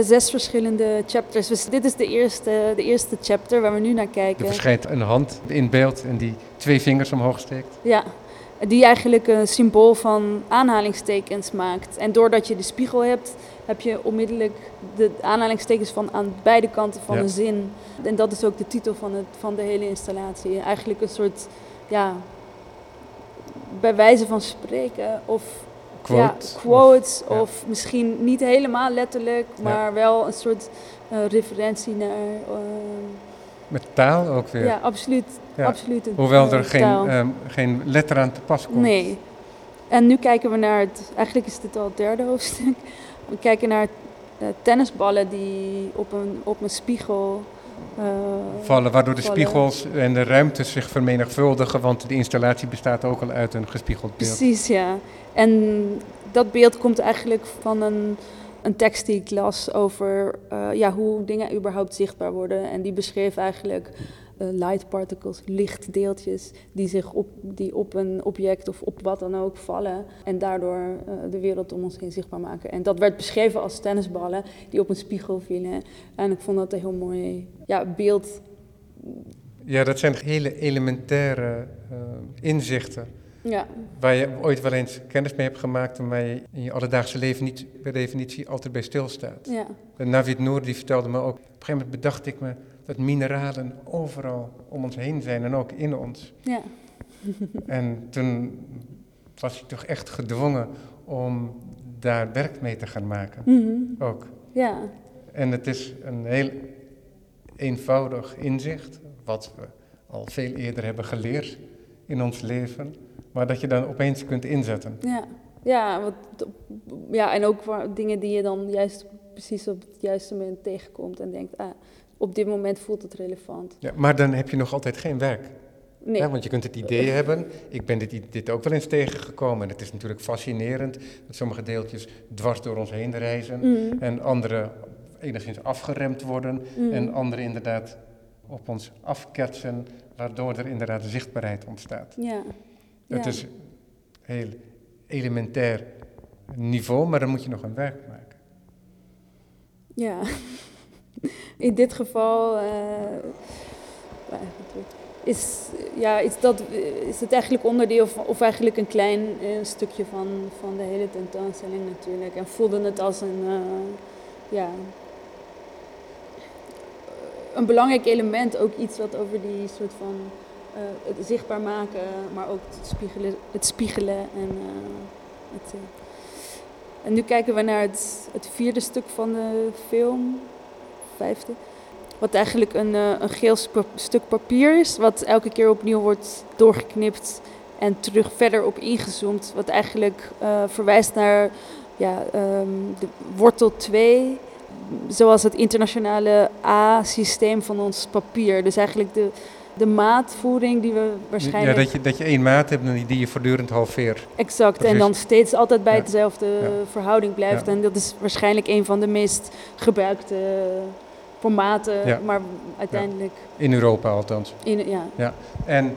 [SPEAKER 2] zes verschillende chapters. Dus dit is de eerste, de eerste chapter waar we nu naar
[SPEAKER 1] Er
[SPEAKER 2] kijken.
[SPEAKER 1] verschijnt een hand in beeld en die twee vingers omhoog steekt.
[SPEAKER 2] Ja, die eigenlijk een symbool van aanhalingstekens maakt. En doordat je de spiegel hebt, heb je onmiddellijk de aanhalingstekens van aan beide kanten van
[SPEAKER 1] Ja.
[SPEAKER 2] een zin. En dat is ook de titel van, het, van de hele installatie. Eigenlijk een soort, ja, bij wijze van spreken of
[SPEAKER 1] Quote.
[SPEAKER 2] ja, quotes of misschien niet helemaal letterlijk, maar wel een soort eh, referentie naar. eh,
[SPEAKER 1] Met taal ook weer.
[SPEAKER 2] ja, absoluut.
[SPEAKER 1] Ja.
[SPEAKER 2] absoluut
[SPEAKER 1] Hoewel er geen, ehm, geen letter aan te pas komt.
[SPEAKER 2] Nee. En nu kijken we naar het, eigenlijk is dit al het derde hoofdstuk. We kijken naar eh, tennisballen die op een, op een spiegel
[SPEAKER 1] vallen, waardoor de
[SPEAKER 2] vallen.
[SPEAKER 1] spiegels en de ruimtes zich vermenigvuldigen, want de installatie bestaat ook al uit een gespiegeld beeld.
[SPEAKER 2] Precies, ja. En dat beeld komt eigenlijk van een, een tekst die ik las over eh, ja, hoe dingen überhaupt zichtbaar worden. En die beschreef eigenlijk eh, light particles, lichtdeeltjes, die zich op, die op een object of op wat dan ook vallen. En daardoor eh, de wereld om ons heen zichtbaar maken. En dat werd beschreven als tennisballen die op een spiegel vielen. En ik vond dat een heel mooi ja, beeld.
[SPEAKER 1] Ja, dat zijn hele elementaire eh, inzichten
[SPEAKER 2] Ja,
[SPEAKER 1] waar je ooit wel eens kennis mee hebt gemaakt en waar je in je alledaagse leven niet per definitie altijd bij stilstaat.
[SPEAKER 2] ja,
[SPEAKER 1] En Navid Noor die vertelde me ook, op een gegeven moment bedacht ik me dat mineralen overal om ons heen zijn en ook in ons.
[SPEAKER 2] ja, [laughs]
[SPEAKER 1] En toen was ik toch echt gedwongen om daar werk mee te gaan maken.
[SPEAKER 2] Mhm.
[SPEAKER 1] Ook.
[SPEAKER 2] ja,
[SPEAKER 1] En het is een heel eenvoudig inzicht, wat we al veel eerder hebben geleerd in ons leven, maar dat je dan opeens kunt inzetten.
[SPEAKER 2] Ja, ja, wat, ja en ook dingen die je dan juist precies op het juiste moment tegenkomt en denkt, ah, op dit moment voelt het relevant.
[SPEAKER 1] Ja, maar dan heb je nog altijd geen werk.
[SPEAKER 2] Nee,
[SPEAKER 1] want je kunt het idee hebben, ik ben dit, dit ook wel eens tegengekomen en het is natuurlijk fascinerend dat sommige deeltjes dwars door ons heen reizen
[SPEAKER 2] Mm,
[SPEAKER 1] en andere enigszins afgeremd worden
[SPEAKER 2] mm.
[SPEAKER 1] en andere inderdaad op ons afketsen, waardoor er inderdaad zichtbaarheid ontstaat.
[SPEAKER 2] ja,
[SPEAKER 1] Het
[SPEAKER 2] ja.
[SPEAKER 1] is heel elementair niveau, maar dan moet je nog een werk maken.
[SPEAKER 2] ja. In dit geval eh, is, ja, is, dat, is het eigenlijk onderdeel of eigenlijk een klein eh, stukje van, van de hele tentoonstelling natuurlijk. En voelde het als een, eh, ja, een belangrijk element, ook iets wat over die soort van het zichtbaar maken, maar ook het spiegelen, en het, en nu kijken we naar het, het vierde stuk van de film, vijfde. Wat eigenlijk een, eh, een geel stuk papier is, wat elke keer opnieuw wordt doorgeknipt en terug verder op ingezoomd. Wat eigenlijk eh, verwijst naar ja, ehm, de wortel 2, zoals het internationale A-systeem van ons papier. Dus eigenlijk de, de maatvoering die we waarschijnlijk...
[SPEAKER 1] Ja, dat je, dat je één maat hebt en die je voortdurend halveert.
[SPEAKER 2] Exact,
[SPEAKER 1] Precies.
[SPEAKER 2] en dan steeds altijd bij
[SPEAKER 1] Ja.
[SPEAKER 2] dezelfde
[SPEAKER 1] Ja.
[SPEAKER 2] verhouding blijft.
[SPEAKER 1] Ja.
[SPEAKER 2] En dat is waarschijnlijk een van de meest gebruikte formaten,
[SPEAKER 1] Ja.
[SPEAKER 2] maar uiteindelijk
[SPEAKER 1] In Europa althans.
[SPEAKER 2] in, ja,
[SPEAKER 1] En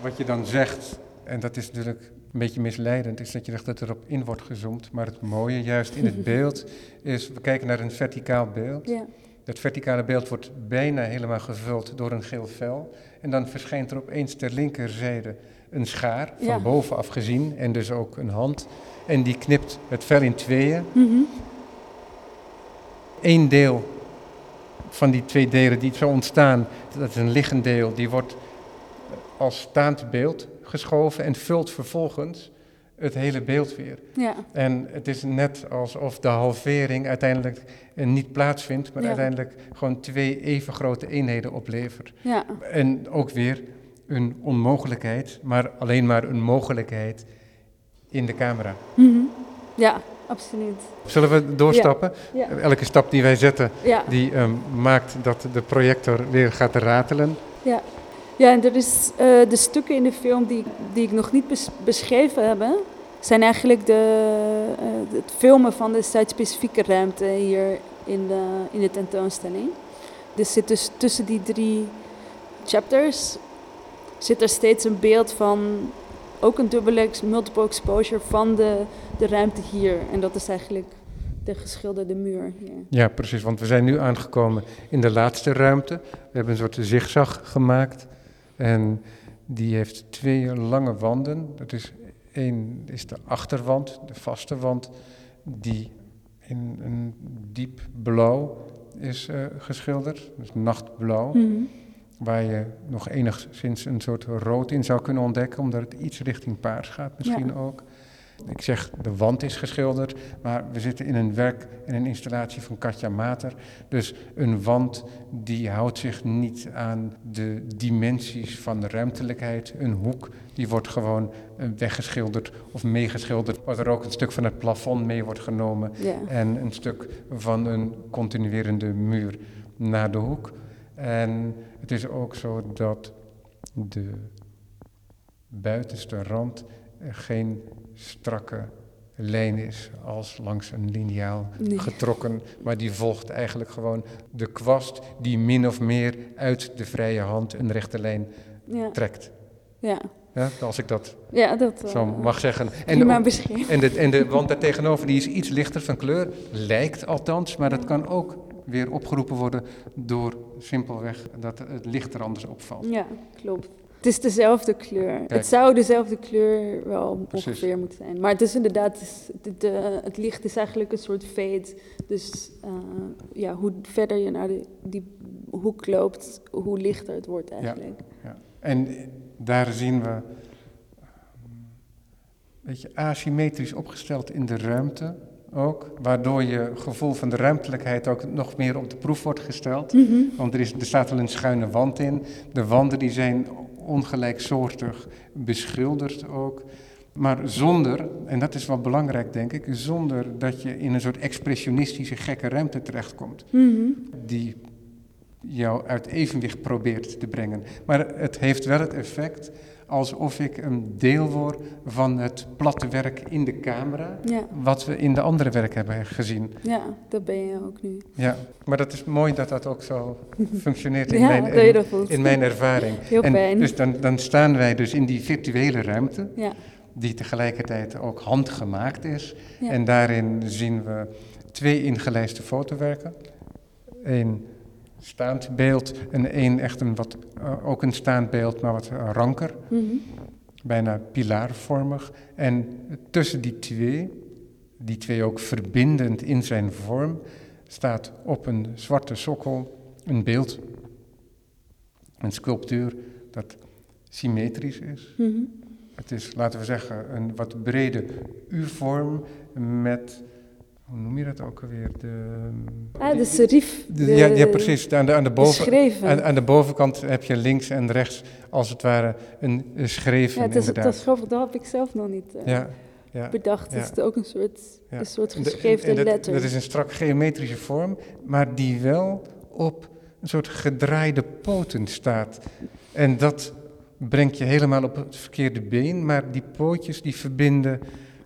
[SPEAKER 1] wat je dan zegt, en dat is natuurlijk een beetje misleidend, is dat je zegt dat erop in wordt gezoomd. Maar het mooie juist in het [laughs] beeld is, we kijken naar een verticaal beeld.
[SPEAKER 2] ja,
[SPEAKER 1] Dat verticale beeld wordt bijna helemaal gevuld door een geel vel. En dan verschijnt er opeens ter linkerzijde een schaar, van
[SPEAKER 2] Ja.
[SPEAKER 1] bovenaf gezien, en dus ook een hand. En die knipt het vel in tweeën.
[SPEAKER 2] Mhm.
[SPEAKER 1] Eén deel van die twee delen die zo ontstaan, dat is een liggend deel, die wordt als staand beeld geschoven en vult vervolgens het hele beeld weer.
[SPEAKER 2] Ja,
[SPEAKER 1] En het is net alsof de halvering uiteindelijk eh, niet plaatsvindt, maar
[SPEAKER 2] Ja.
[SPEAKER 1] uiteindelijk gewoon twee even grote eenheden oplevert.
[SPEAKER 2] ja,
[SPEAKER 1] En ook weer een onmogelijkheid, maar alleen maar een mogelijkheid in de camera.
[SPEAKER 2] mhm. ja, absoluut.
[SPEAKER 1] Zullen we doorstappen?
[SPEAKER 2] Ja,
[SPEAKER 1] Elke stap die wij zetten, die ehm, maakt dat de projector weer gaat ratelen.
[SPEAKER 2] ja. Ja, en er is eh, de stukken in de film die, die ik nog niet bes- beschreven heb, zijn eigenlijk de, eh, het filmen van de site-specifieke ruimte hier in de, in de tentoonstelling. Dus zit dus tussen die drie chapters zit er steeds een beeld van ook een dubbele multiple exposure van de, de ruimte hier. En dat is eigenlijk de geschilderde muur hier.
[SPEAKER 1] Ja, precies, want we zijn nu aangekomen in de laatste ruimte. We hebben een soort zigzag gemaakt en die heeft twee lange wanden. Dat is één is de achterwand, de vaste wand, die in een diep blauw is eh, geschilderd, dus nachtblauw.
[SPEAKER 2] Mhm.
[SPEAKER 1] Waar je nog enigszins een soort rood in zou kunnen ontdekken, omdat het iets richting paars gaat misschien
[SPEAKER 2] Ja.
[SPEAKER 1] ook. Ik zeg, de wand is geschilderd, maar we zitten in een werk en een installatie van Katja Mater. Dus een wand die houdt zich niet aan de dimensies van de ruimtelijkheid. Een hoek die wordt gewoon eh, weggeschilderd of meegeschilderd, waar er ook een stuk van het plafond mee wordt genomen
[SPEAKER 2] Ja.
[SPEAKER 1] en een stuk van een continuerende muur naar de hoek. En het is ook zo dat de buitenste rand eh, geen strakke lijn is als langs een liniaal
[SPEAKER 2] Nee.
[SPEAKER 1] getrokken, maar die volgt eigenlijk gewoon de kwast die min of meer uit de vrije hand een rechte lijn
[SPEAKER 2] Ja.
[SPEAKER 1] trekt.
[SPEAKER 2] Ja.
[SPEAKER 1] Ja, als ik dat
[SPEAKER 2] ja, dat
[SPEAKER 1] zo
[SPEAKER 2] wel,
[SPEAKER 1] mag zeggen. En en de, en de wand daartegenover die is iets lichter van kleur, lijkt althans, maar dat kan ook weer opgeroepen worden door simpelweg dat het licht er anders opvalt.
[SPEAKER 2] Ja, klopt. Het is dezelfde kleur.
[SPEAKER 1] Kijk.
[SPEAKER 2] Het zou dezelfde kleur wel
[SPEAKER 1] Precies.
[SPEAKER 2] ongeveer moeten zijn. Maar het is inderdaad, het, is- de, de- het licht is eigenlijk een soort fade. Dus eh, ja, hoe verder je naar de, die hoek loopt, hoe lichter het wordt eigenlijk.
[SPEAKER 1] Ja. En daar zien we een beetje asymmetrisch opgesteld in de ruimte ook, waardoor je gevoel van de ruimtelijkheid ook nog meer op de proef wordt gesteld.
[SPEAKER 2] Mhm.
[SPEAKER 1] Want er, is, er staat wel een schuine wand in. De wanden die zijn ongelijksoortig beschilderd ook. Maar zonder, en dat is wel belangrijk denk ik, zonder dat je in een soort expressionistische gekke ruimte terechtkomt.
[SPEAKER 2] Mhm.
[SPEAKER 1] Die jou uit evenwicht probeert te brengen. Maar het heeft wel het effect alsof ik een deel word van het platte werk in de camera,
[SPEAKER 2] Ja,
[SPEAKER 1] wat we in de andere werk hebben gezien.
[SPEAKER 2] ja, dat ben je ook nu.
[SPEAKER 1] Ja, maar dat is mooi dat dat ook zo [laughs] functioneert in,
[SPEAKER 2] ja,
[SPEAKER 1] mijn, in, mijn ervaring. [laughs]
[SPEAKER 2] Heel
[SPEAKER 1] en
[SPEAKER 2] fijn.
[SPEAKER 1] Dus dan, dan staan wij dus in die virtuele ruimte,
[SPEAKER 2] Ja,
[SPEAKER 1] die tegelijkertijd ook handgemaakt is.
[SPEAKER 2] ja.
[SPEAKER 1] En daarin zien we twee ingelijste fotowerken. Eén staand beeld en één echt een wat, eh, ook een staand beeld, maar wat eh, ranker,
[SPEAKER 2] Mhm.
[SPEAKER 1] bijna pilaarvormig. En tussen die twee, die twee ook verbindend in zijn vorm, staat op een zwarte sokkel een beeld. Een sculptuur dat symmetrisch is.
[SPEAKER 2] Mhm.
[SPEAKER 1] Het is, laten we zeggen, een wat brede U-vorm met, hoe noem je dat ook alweer? De,
[SPEAKER 2] Ah, de serif.
[SPEAKER 1] de-
[SPEAKER 2] de-
[SPEAKER 1] ja, ja, precies. Aan de, aan, de boven, aan, aan de bovenkant heb je links en rechts, als het ware, een, een
[SPEAKER 2] ja, het is, dat is grappig, dat heb ik zelf nog niet eh,
[SPEAKER 1] ja, ja.
[SPEAKER 2] bedacht. Het is ook een soort, een soort geschreven
[SPEAKER 1] en dat,
[SPEAKER 2] letter.
[SPEAKER 1] Dat is een strak geometrische vorm, maar die wel op een soort gedraaide poten staat. En dat brengt je helemaal op het verkeerde been, maar die pootjes die verbinden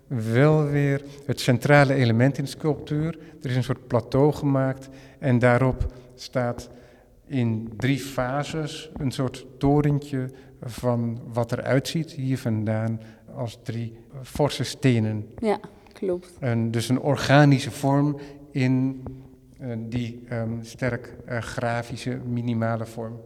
[SPEAKER 1] wel weer het centrale element in de sculptuur. Er is een soort plateau gemaakt en daarop staat in drie fases een soort torentje van wat eruit ziet hier vandaan als drie forse stenen.
[SPEAKER 2] Ja, klopt.
[SPEAKER 1] En dus een organische vorm in eh, die ehm, sterk eh, grafische minimale vorm.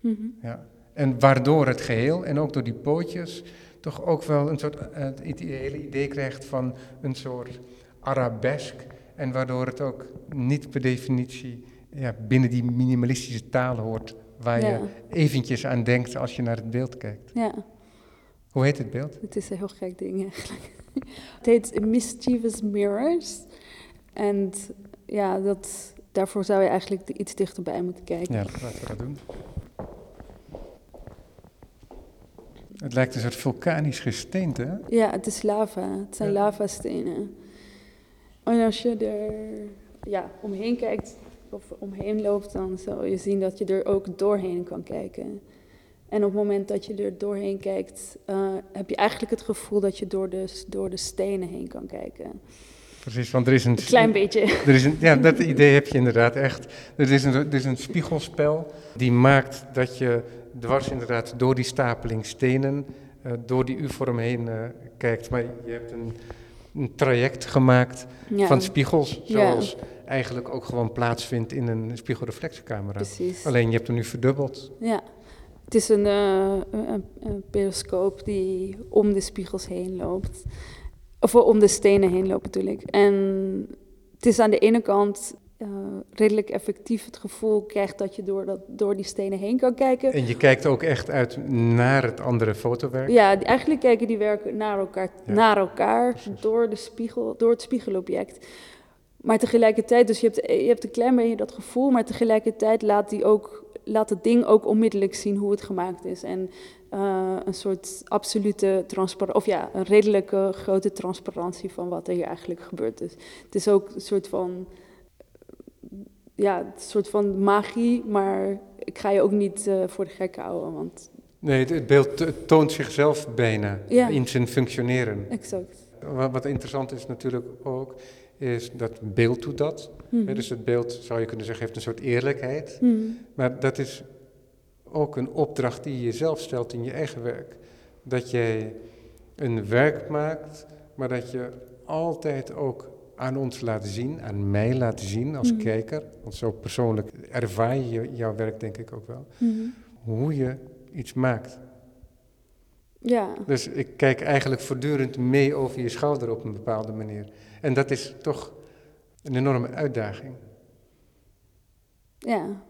[SPEAKER 2] Mhm.
[SPEAKER 1] Ja. En waardoor het geheel, en ook door die pootjes, toch ook wel een soort eh, het hele idee krijgt van een soort arabesk. En waardoor het ook niet per definitie ja, binnen die minimalistische taal hoort, waar
[SPEAKER 2] Ja.
[SPEAKER 1] je eventjes aan denkt als je naar het beeld kijkt.
[SPEAKER 2] Ja.
[SPEAKER 1] Hoe heet het beeld?
[SPEAKER 2] Het is een heel gek ding eigenlijk. [laughs] het heet Mischievous Mirrors. En ja, dat, daarvoor zou je eigenlijk iets dichterbij moeten kijken.
[SPEAKER 1] Ja, laten we dat doen. Het lijkt een soort vulkanisch gesteente. hè?
[SPEAKER 2] Ja, het is lava. Het zijn
[SPEAKER 1] Ja.
[SPEAKER 2] lavastenen. En als je er ja, omheen kijkt of omheen loopt, dan zal je zien dat je er ook doorheen kan kijken. En op het moment dat je er doorheen kijkt, eh, heb je eigenlijk het gevoel dat je door de, door de stenen heen kan kijken.
[SPEAKER 1] Precies, want er is een...
[SPEAKER 2] Een klein beetje.
[SPEAKER 1] Er is een, ja, dat idee heb je inderdaad echt. Er is, een, er is een spiegelspel die maakt dat je dwars inderdaad door die stapeling stenen, eh, door die U-vorm heen eh, kijkt. Maar je hebt een, een traject gemaakt
[SPEAKER 2] Ja,
[SPEAKER 1] van spiegels,
[SPEAKER 2] Ja.
[SPEAKER 1] zoals eigenlijk ook gewoon plaatsvindt in een spiegelreflexcamera.
[SPEAKER 2] precies.
[SPEAKER 1] Alleen je hebt hem nu verdubbeld.
[SPEAKER 2] Ja. Het is een, een, een periscoop die om de spiegels heen loopt. Of om de stenen heen loopt natuurlijk. En het is aan de ene kant eh, redelijk effectief het gevoel krijgt dat je door, dat, door die stenen heen kan kijken.
[SPEAKER 1] En je kijkt ook echt uit naar het andere fotowerk.
[SPEAKER 2] Ja, eigenlijk kijken die werken naar elkaar,
[SPEAKER 1] Ja.
[SPEAKER 2] naar elkaar
[SPEAKER 1] Precies.
[SPEAKER 2] door, de spiegel, door het spiegelobject. Maar tegelijkertijd, dus je hebt, je hebt een klein beetje dat gevoel, maar tegelijkertijd laat, die ook, laat het ding ook onmiddellijk zien hoe het gemaakt is. En eh, een soort absolute transparantie, of ja, een redelijke grote transparantie van wat er hier eigenlijk gebeurd is. Het is ook een soort van, ja, een soort van magie, maar ik ga je ook niet eh, voor de gek houden, want
[SPEAKER 1] Nee, het, het beeld to- toont zichzelf bijna
[SPEAKER 2] Ja.
[SPEAKER 1] in zijn functioneren.
[SPEAKER 2] exact.
[SPEAKER 1] Wat, wat interessant is natuurlijk ook, is dat beeld doet dat. Hè, Dus het beeld, zou je kunnen zeggen, heeft een soort eerlijkheid.
[SPEAKER 2] Mhm.
[SPEAKER 1] Maar dat is ook een opdracht die je jezelf stelt in je eigen werk. Dat jij een werk maakt, maar dat je altijd ook aan ons laat zien, aan mij laat zien als
[SPEAKER 2] Mhm.
[SPEAKER 1] kijker. Want zo persoonlijk ervaar je jouw werk denk ik ook wel.
[SPEAKER 2] Mhm.
[SPEAKER 1] Hoe je iets maakt.
[SPEAKER 2] Ja,
[SPEAKER 1] Dus ik kijk eigenlijk voortdurend mee over je schouder op een bepaalde manier. En dat is toch een enorme uitdaging.
[SPEAKER 2] ja.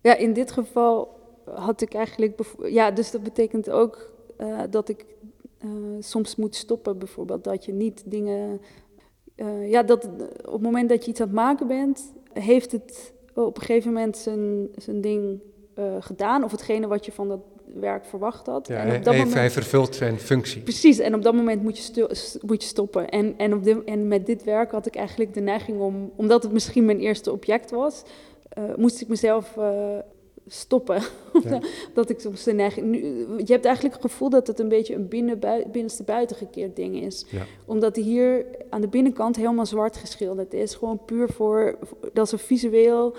[SPEAKER 2] Ja, in dit geval had ik eigenlijk... Ja, dus dat betekent ook eh, dat ik eh, soms moet stoppen bijvoorbeeld. Dat je niet dingen... eh, ja, dat op het moment dat je iets aan het maken bent... heeft het op een gegeven moment zijn, zijn ding gedaan. Of hetgene wat je van dat werk verwacht had.
[SPEAKER 1] Ja,
[SPEAKER 2] en op dat
[SPEAKER 1] hij-
[SPEAKER 2] moment...
[SPEAKER 1] hij vervult zijn functie.
[SPEAKER 2] Precies, en op dat moment moet je, moet je stoppen. En, en, op dit- en met dit werk had ik eigenlijk de neiging om, omdat het misschien mijn eerste object was, moest ik mezelf stoppen. [laughs]
[SPEAKER 1] Ja.
[SPEAKER 2] dat ik soms de neiging. Nu, je hebt eigenlijk het gevoel dat het een beetje een binnen, bui- binnenste buitengekeerd ding is.
[SPEAKER 1] Ja.
[SPEAKER 2] Omdat hier aan de binnenkant helemaal zwart geschilderd is. Gewoon puur voor. Dat is een visueel.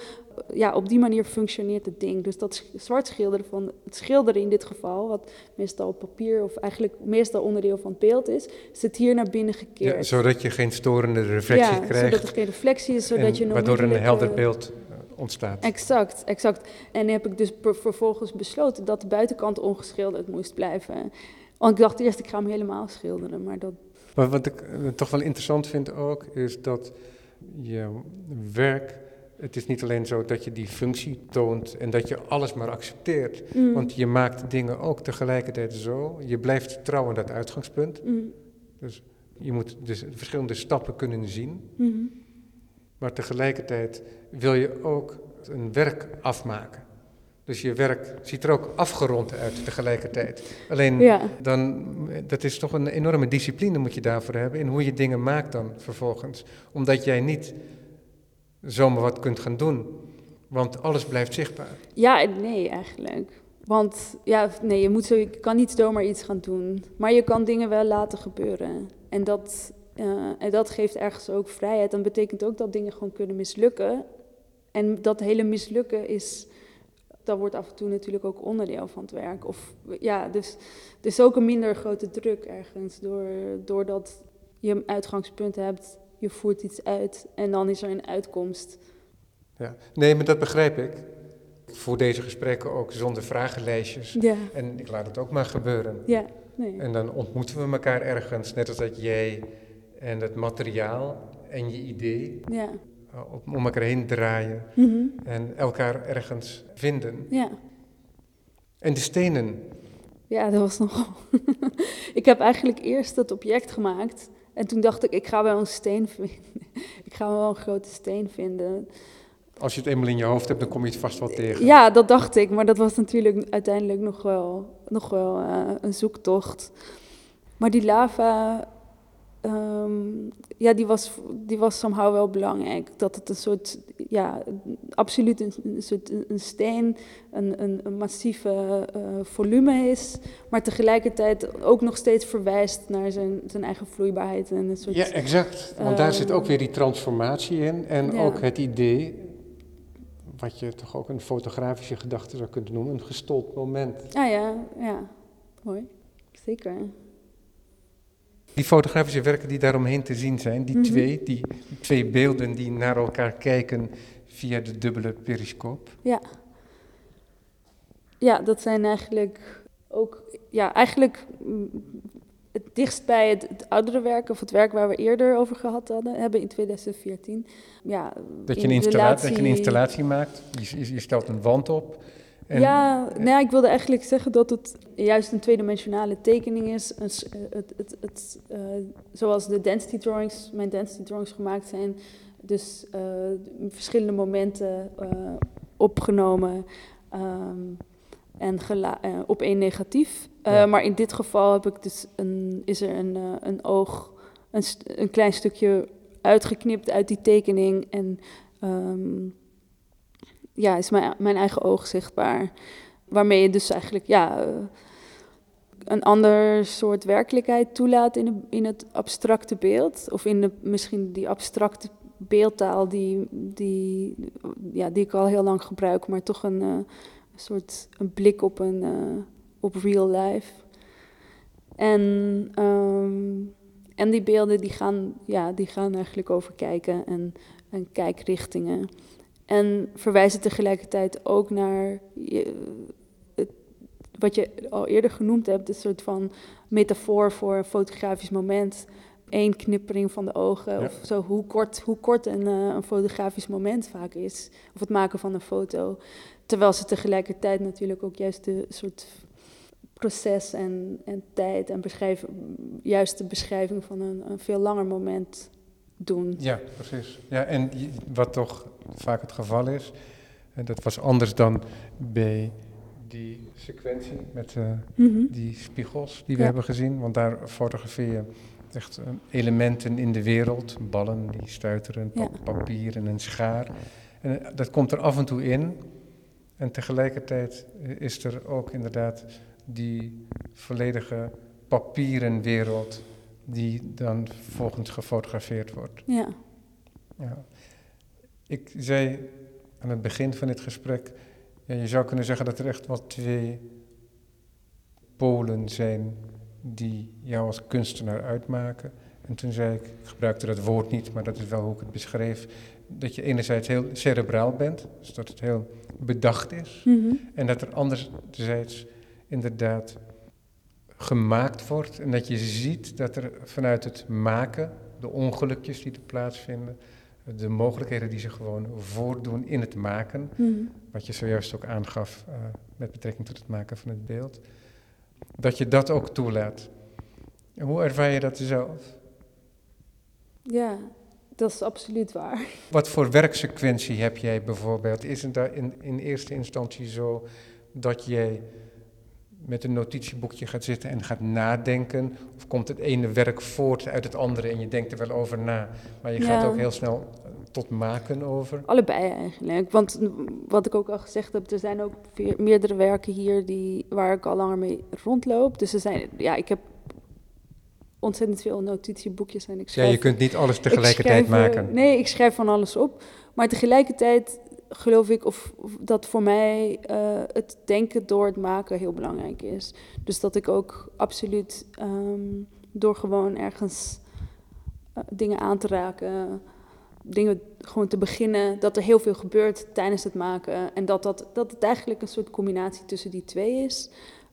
[SPEAKER 2] Ja, op die manier functioneert het ding. Dus dat zwart schilderen van het schilderen in dit geval, wat meestal op papier of eigenlijk meestal onderdeel van het beeld is, zit hier naar binnen gekeerd.
[SPEAKER 1] Ja, zodat je geen storende reflectie
[SPEAKER 2] Ja,
[SPEAKER 1] krijgt.
[SPEAKER 2] zodat er geen reflectie is, zodat
[SPEAKER 1] en
[SPEAKER 2] je een
[SPEAKER 1] waardoor een helder beeld ontstaat.
[SPEAKER 2] Exact, exact. En heb ik dus vervolgens besloten dat de buitenkant ongeschilderd moest blijven. Want ik dacht eerst, ik ga hem helemaal schilderen, maar dat...
[SPEAKER 1] Maar wat ik eh, toch wel interessant vind ook, is dat je werk, het is niet alleen zo dat je die functie toont en dat je alles maar accepteert.
[SPEAKER 2] Mm,
[SPEAKER 1] Want je maakt dingen ook tegelijkertijd zo, je blijft trouw aan dat uitgangspunt.
[SPEAKER 2] mm,
[SPEAKER 1] Je moet dus verschillende stappen kunnen zien,
[SPEAKER 2] mhm.
[SPEAKER 1] Maar tegelijkertijd wil je ook een werk afmaken. Dus je werk ziet er ook afgerond uit tegelijkertijd. Alleen
[SPEAKER 2] Ja,
[SPEAKER 1] dan, dat is toch een enorme discipline moet je daarvoor hebben in hoe je dingen maakt dan vervolgens. Omdat jij niet zomaar wat kunt gaan doen, want alles blijft zichtbaar.
[SPEAKER 2] ja nee eigenlijk. Want ja, nee, je, moet zo, je kan niet zomaar iets gaan doen. Maar je kan dingen wel laten gebeuren. En dat, eh, en dat geeft ergens ook vrijheid. Dan betekent ook dat dingen gewoon kunnen mislukken. En dat hele mislukken is, dat wordt af en toe natuurlijk ook onderdeel van het werk. Of ja, dus er is ook een minder grote druk ergens. Door, doordat je een uitgangspunt hebt, je voert iets uit en dan is er een uitkomst.
[SPEAKER 1] Ja. Nee, maar dat begrijp ik. Voor deze gesprekken ook zonder vragenlijstjes.
[SPEAKER 2] Ja,
[SPEAKER 1] En ik laat het ook maar gebeuren.
[SPEAKER 2] ja, nee.
[SPEAKER 1] En dan ontmoeten we elkaar ergens, net als dat jij en het materiaal en je idee
[SPEAKER 2] Ja.
[SPEAKER 1] eh, om elkaar heen draaien
[SPEAKER 2] Mhm.
[SPEAKER 1] en elkaar ergens vinden.
[SPEAKER 2] Ja.
[SPEAKER 1] En de stenen,
[SPEAKER 2] Ja, dat was nogal. [laughs] ik heb eigenlijk eerst het object gemaakt. En toen dacht ik, ik ga wel een steen vinden. [laughs] ik ga wel een grote steen vinden.
[SPEAKER 1] Als je het eenmaal in je hoofd hebt, dan kom je het vast wel tegen.
[SPEAKER 2] Ja, dat dacht ik. Maar dat was natuurlijk uiteindelijk nog wel, nog wel uh, een zoektocht. Maar die lava, um, ja, die was, die was somehow wel belangrijk. Dat het een soort, ja, absoluut een, een soort een steen, een, een, een massieve uh, volume is. Maar tegelijkertijd ook nog steeds verwijst naar zijn, zijn eigen vloeibaarheid. En een soort,
[SPEAKER 1] ja, exact. Want daar zit ook weer die transformatie in. En ja. ook het idee wat je toch ook een fotografische gedachte zou kunnen noemen, een gestold moment.
[SPEAKER 2] Ah ja, ja, mooi. Zeker.
[SPEAKER 1] Die fotografische werken die daaromheen te zien zijn, die mm -hmm. twee, die twee beelden die naar elkaar kijken via de dubbele periscoop.
[SPEAKER 2] Ja. Ja, dat zijn eigenlijk ook, ja, eigenlijk het dichtst bij het, het, oudere werk, of het werk waar we eerder over gehad hadden, hebben in 2014. Ja,
[SPEAKER 1] dat, je een installatie... dat je een installatie maakt, je, je stelt een wand op.
[SPEAKER 2] En... Ja, nou, ik wilde eigenlijk zeggen dat het juist een tweedimensionale tekening is. Een, het, het, het, uh, zoals de density drawings, mijn density drawings gemaakt zijn. Dus uh, verschillende momenten uh, opgenomen. Um, en op één negatief. Ja. Maar in dit geval heb ik dus een, is er een, een oog, een, een, klein stukje uitgeknipt uit die tekening. En um, ja, is mijn, mijn eigen oog zichtbaar. Waarmee je dus eigenlijk ja, een ander soort werkelijkheid toelaat in, de, in het abstracte beeld. Of in de, misschien die abstracte beeldtaal die, die, ja, die ik al heel lang gebruik, maar toch een een soort een blik op, een, uh, op real life. En, um, en die beelden die gaan, ja, die gaan eigenlijk over kijken en, en kijkrichtingen. En verwijzen tegelijkertijd ook naar je, het, wat je al eerder genoemd hebt, een soort van metafoor voor een fotografisch moment. Eén knippering van de ogen, ja. of zo, hoe kort, hoe kort een, uh, een fotografisch moment vaak is. Of het maken van een foto. Terwijl ze tegelijkertijd natuurlijk ook juist de soort proces en, en tijd en juist de beschrijving van een, een veel langer moment doen.
[SPEAKER 1] Ja, precies. Ja, en wat toch vaak het geval is, en dat was anders dan bij die sequentie met uh, mm -hmm. die spiegels die we ja. hebben gezien, want daar fotografeer je echt uh, elementen in de wereld, ballen die stuiteren, ja. papier en een schaar. En uh, dat komt er af en toe in, en tegelijkertijd is er ook inderdaad die volledige papieren wereld die dan volgens gefotografeerd wordt.
[SPEAKER 2] Ja.
[SPEAKER 1] ja. Ik zei aan het begin van dit gesprek, ja, je zou kunnen zeggen dat er echt wel twee polen zijn die jou als kunstenaar uitmaken. En toen zei ik, ik gebruikte dat woord niet, maar dat is wel hoe ik het beschreef, dat je enerzijds heel cerebraal bent, dus dat het heel bedacht is.
[SPEAKER 2] Mm -hmm.
[SPEAKER 1] En dat er anderzijds inderdaad gemaakt wordt. En dat je ziet dat er vanuit het maken, de ongelukjes die er plaatsvinden, de mogelijkheden die zich gewoon voordoen in het maken,
[SPEAKER 2] mm -hmm.
[SPEAKER 1] wat je zojuist ook aangaf uh, met betrekking tot het maken van het beeld, dat je dat ook toelaat. En hoe ervaar je dat zelf?
[SPEAKER 2] Ja, dat is absoluut waar.
[SPEAKER 1] Wat voor werksequentie heb jij bijvoorbeeld? Is het daar in, in eerste instantie zo dat jij met een notitieboekje gaat zitten en gaat nadenken? Of komt het ene werk voort uit het andere en je denkt er wel over na, maar je ja. gaat ook heel snel tot maken over?
[SPEAKER 2] Allebei eigenlijk. Want wat ik ook al gezegd heb, er zijn ook meerdere werken hier die, waar ik al langer mee rondloop. Dus er zijn, ja, ik heb ontzettend veel notitieboekjes en ik schrijf...
[SPEAKER 1] Ja, je kunt niet alles tegelijkertijd
[SPEAKER 2] schrijf,
[SPEAKER 1] maken.
[SPEAKER 2] Nee, ik schrijf van alles op. Maar tegelijkertijd geloof ik of, dat voor mij uh, het denken door het maken heel belangrijk is. Dus dat ik ook absoluut um, door gewoon ergens uh, dingen aan te raken, dingen gewoon te beginnen, dat er heel veel gebeurt tijdens het maken. En dat, dat, dat het eigenlijk een soort combinatie tussen die twee is.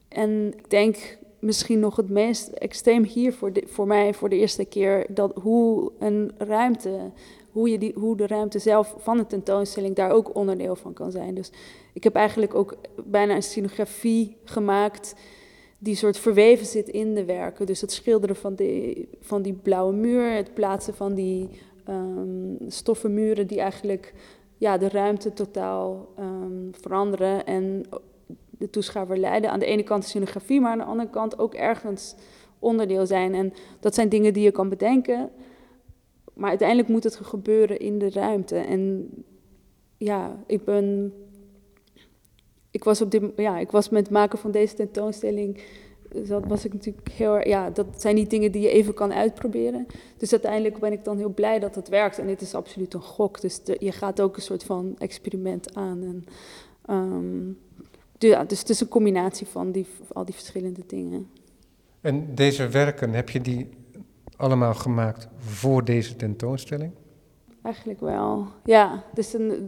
[SPEAKER 2] En ik denk misschien nog het meest extreem hier voor, de, voor mij voor de eerste keer dat hoe een ruimte, hoe, je die, hoe de ruimte zelf van een tentoonstelling daar ook onderdeel van kan zijn. Dus ik heb eigenlijk ook bijna een scenografie gemaakt die soort verweven zit in de werken. Dus het schilderen van die, van die blauwe muur, het plaatsen van die um, stoffen muren die eigenlijk ja, de ruimte totaal um, veranderen en de toeschouwer leiden. Aan de ene kant de scenografie, maar aan de andere kant ook ergens onderdeel zijn. En dat zijn dingen die je kan bedenken, maar uiteindelijk moet het gebeuren in de ruimte. En ja, ik ben. Ik was, op dit, ja, ik was met het maken van deze tentoonstelling. Dat was ik natuurlijk heel. Ja, dat zijn niet dingen die je even kan uitproberen. Dus uiteindelijk ben ik dan heel blij dat het werkt. En dit is absoluut een gok. Dus je gaat ook een soort van experiment aan. En, ja, dus het is een combinatie van die, al die verschillende dingen.
[SPEAKER 1] En deze werken, heb je die allemaal gemaakt voor deze tentoonstelling?
[SPEAKER 2] Eigenlijk wel, ja. Dus er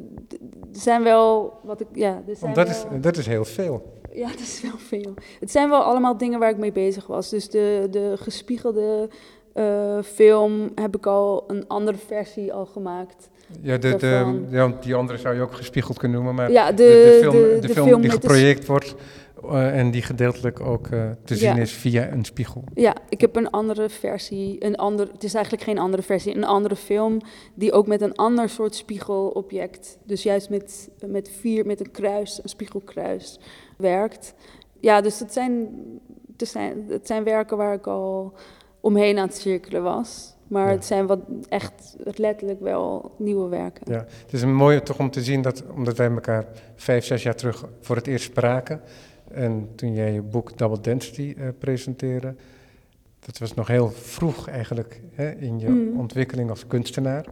[SPEAKER 2] zijn wel wat ik. Ja, er zijn
[SPEAKER 1] dat, is, dat is heel veel.
[SPEAKER 2] Ja, [laughs] dat is wel veel. Het zijn wel allemaal dingen waar ik mee bezig was. Dus de, de gespiegelde uh, film heb ik al een andere versie al gemaakt.
[SPEAKER 1] Ja, de, de, ja, die andere zou je ook gespiegeld kunnen noemen, maar ja, de, de, film, de, de film, film die geproject wordt uh, en die gedeeltelijk ook uh, te zien is via een spiegel.
[SPEAKER 2] Ja, ik heb een andere versie, een ander, het is eigenlijk geen andere versie, een andere film die ook met een ander soort spiegelobject, dus juist met, met vier, met een kruis, een spiegelkruis, werkt. Ja, dus het zijn, het zijn, het zijn werken waar ik al omheen aan het cirkelen was. Maar het zijn wat echt letterlijk wel nieuwe werken.
[SPEAKER 1] Ja, het is een mooie toch om te zien dat, omdat wij elkaar vijf, zes jaar terug voor het eerst spraken. En toen jij je boek Double Density uh, presenteerde, dat was nog heel vroeg eigenlijk hè, in je mm. ontwikkeling als kunstenaar.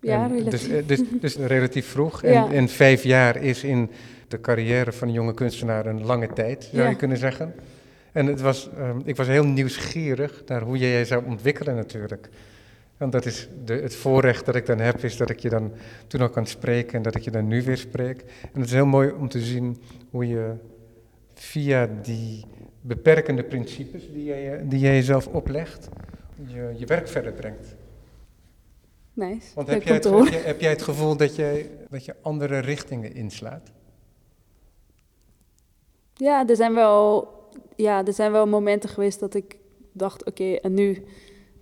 [SPEAKER 2] Ja, relatief.
[SPEAKER 1] Dus, eh, dus, [laughs] dus, relatief vroeg. En, ja. en, vijf jaar is in de carrière van een jonge kunstenaar een lange tijd, zou je kunnen zeggen. En het was, um, ik was heel nieuwsgierig naar hoe jij je zou ontwikkelen natuurlijk. En dat is de, het voorrecht dat ik dan heb, is dat ik je dan toen al kan spreken en dat ik je dan nu weer spreek. En het is heel mooi om te zien hoe je via die beperkende principes die jij, die jij jezelf oplegt, je, je werk verder brengt.
[SPEAKER 2] Nice.
[SPEAKER 1] Want heb jij, het, heb, jij, heb jij, het, gevoel dat, jij, dat je andere richtingen inslaat?
[SPEAKER 2] Ja, er zijn wel, ja, er zijn wel momenten geweest dat ik dacht, oké, en nu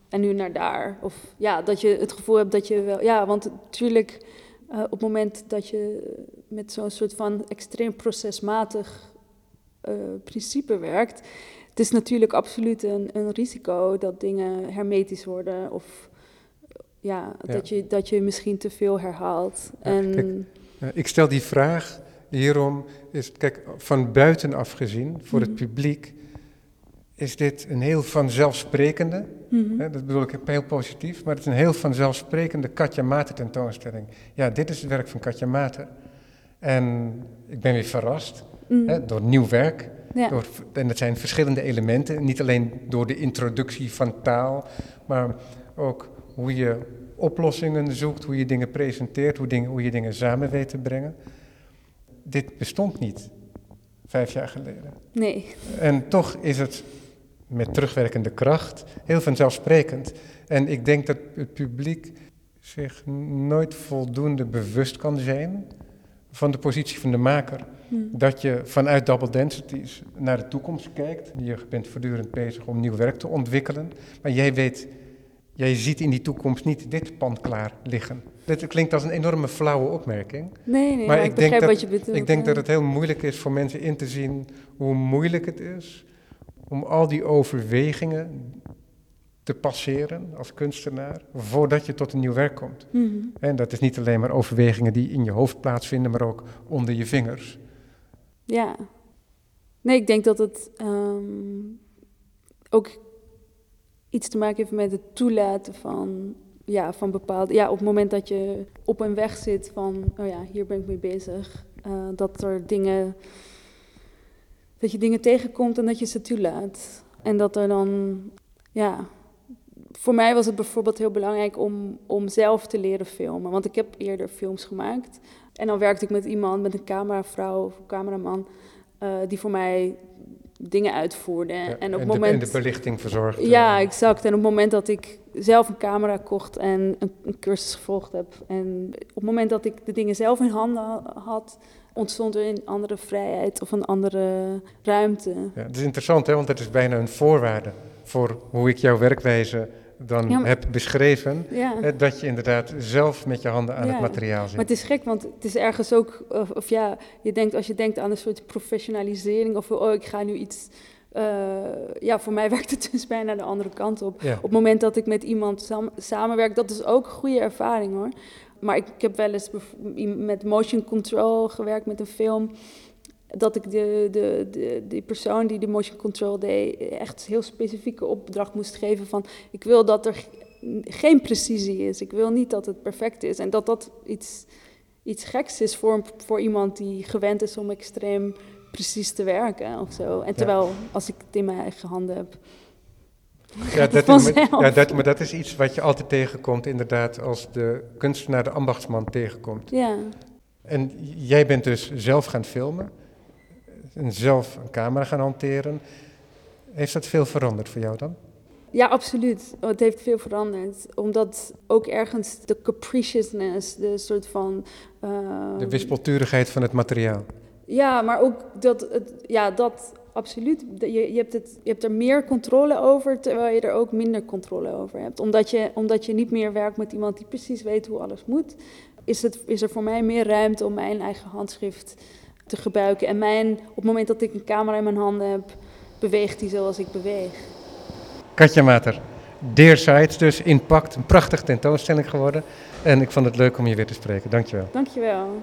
[SPEAKER 2] en nu naar daar. Of ja, dat je het gevoel hebt dat je wel. Ja, want natuurlijk, uh, op het moment dat je met zo'n soort van extreem procesmatig uh, principe werkt, het is natuurlijk absoluut een, een risico dat dingen hermetisch worden of ja, ja, Dat, je, dat je misschien te veel herhaalt. Ja, en,
[SPEAKER 1] kijk, ik stel die vraag hierom, is, kijk, van buitenaf gezien, voor het mhm. publiek, is dit een heel vanzelfsprekende, mm hè, dat bedoel ik heel positief, maar het is een heel vanzelfsprekende Katja Mater tentoonstelling. Ja, dit is het werk van Katja Mater. En ik ben weer verrast mm hè, door nieuw werk. Ja. Door, en dat zijn verschillende elementen, niet alleen door de introductie van taal, maar ook hoe je oplossingen zoekt, hoe je dingen presenteert, hoe, dingen, hoe je dingen samen weet te brengen. Dit bestond niet vijf jaar geleden.
[SPEAKER 2] Nee.
[SPEAKER 1] En toch is het met terugwerkende kracht, heel vanzelfsprekend. En ik denk dat het publiek zich nooit voldoende bewust kan zijn van de positie van de maker. Hmm. Dat je vanuit double densities naar de toekomst kijkt. Je bent voortdurend bezig om nieuw werk te ontwikkelen. Maar jij weet, jij ziet in die toekomst niet dit pand klaar liggen. Dit klinkt als een enorme flauwe opmerking.
[SPEAKER 2] Nee, nee, maar, ik, ik begrijp
[SPEAKER 1] dat,
[SPEAKER 2] wat je bedoelt.
[SPEAKER 1] Ik denk dat het heel moeilijk is voor mensen in te zien hoe moeilijk het is om al die overwegingen te passeren als kunstenaar voordat je tot een nieuw werk komt. Mhm. En dat is niet alleen maar overwegingen die in je hoofd plaatsvinden, maar ook onder je vingers.
[SPEAKER 2] Ja. Nee, ik denk dat het ehm, ook iets te maken heeft met het toelaten van, ja, van bepaalde. Ja, op het moment dat je op een weg zit van, oh ja, hier ben ik mee bezig, uh, dat er dingen dat je dingen tegenkomt en dat je ze toelaat. En dat er dan, ja, voor mij was het bijvoorbeeld heel belangrijk om, om zelf te leren filmen. Want ik heb eerder films gemaakt. En dan werkte ik met iemand, met een cameravrouw of cameraman, uh, die voor mij dingen uitvoerde. en, op
[SPEAKER 1] en,
[SPEAKER 2] de, moment,
[SPEAKER 1] en de belichting verzorgde.
[SPEAKER 2] Ja, exact. En op het moment dat ik zelf een camera kocht en een, een cursus gevolgd heb. En op het moment dat ik de dingen zelf in handen had, ontstond er een andere vrijheid of een andere ruimte.
[SPEAKER 1] Ja, het is interessant, hè, want het is bijna een voorwaarde voor hoe ik jouw werkwijze dan
[SPEAKER 2] Ja, maar-
[SPEAKER 1] heb beschreven.
[SPEAKER 2] Ja.
[SPEAKER 1] Hè, dat je inderdaad zelf met je handen aan
[SPEAKER 2] Ja,
[SPEAKER 1] het materiaal zit.
[SPEAKER 2] Maar het is gek, want het is ergens ook, of, of ja, je denkt als je denkt aan een soort professionalisering of oh, ik ga nu iets. eh, ja, voor mij [laughs] werkt het dus bijna de andere kant op. Op het moment dat ik met iemand sam- samenwerk, dat is ook een goede ervaring hoor. Maar ik, ik heb wel eens met motion control gewerkt met een film. Dat ik de, de, de, die persoon die de motion control deed, echt heel specifieke opdracht moest geven van ik wil dat er geen precisie is. Ik wil niet dat het perfect is. En dat dat iets, iets geks is voor, voor iemand die gewend is om extreem precies te werken of zo. En terwijl als ik het in mijn eigen handen heb.
[SPEAKER 1] Ja, [laughs] dat, ja dat, maar dat is iets wat je altijd tegenkomt, inderdaad, als de kunstenaar de ambachtsman tegenkomt.
[SPEAKER 2] Ja.
[SPEAKER 1] En jij bent dus zelf gaan filmen en zelf een camera gaan hanteren. Heeft dat veel veranderd voor jou dan?
[SPEAKER 2] Ja, absoluut. Het heeft veel veranderd. Omdat ook ergens de capriciousness, de soort van... eh,
[SPEAKER 1] De wispelturigheid van het materiaal.
[SPEAKER 2] Ja, maar ook dat, het, ja, dat absoluut. Je, je, hebt het, je hebt er meer controle over, terwijl je er ook minder controle over hebt. Omdat je, omdat je niet meer werkt met iemand die precies weet hoe alles moet, is, het, is er voor mij meer ruimte om mijn eigen handschrift te gebruiken. En mijn, op het moment dat ik een camera in mijn handen heb, beweegt die zoals ik beweeg.
[SPEAKER 1] Katja Mater, Dear Sites dus, Impact, een prachtige tentoonstelling geworden. En ik vond het leuk om je weer te spreken. Dankjewel.
[SPEAKER 2] Dankjewel.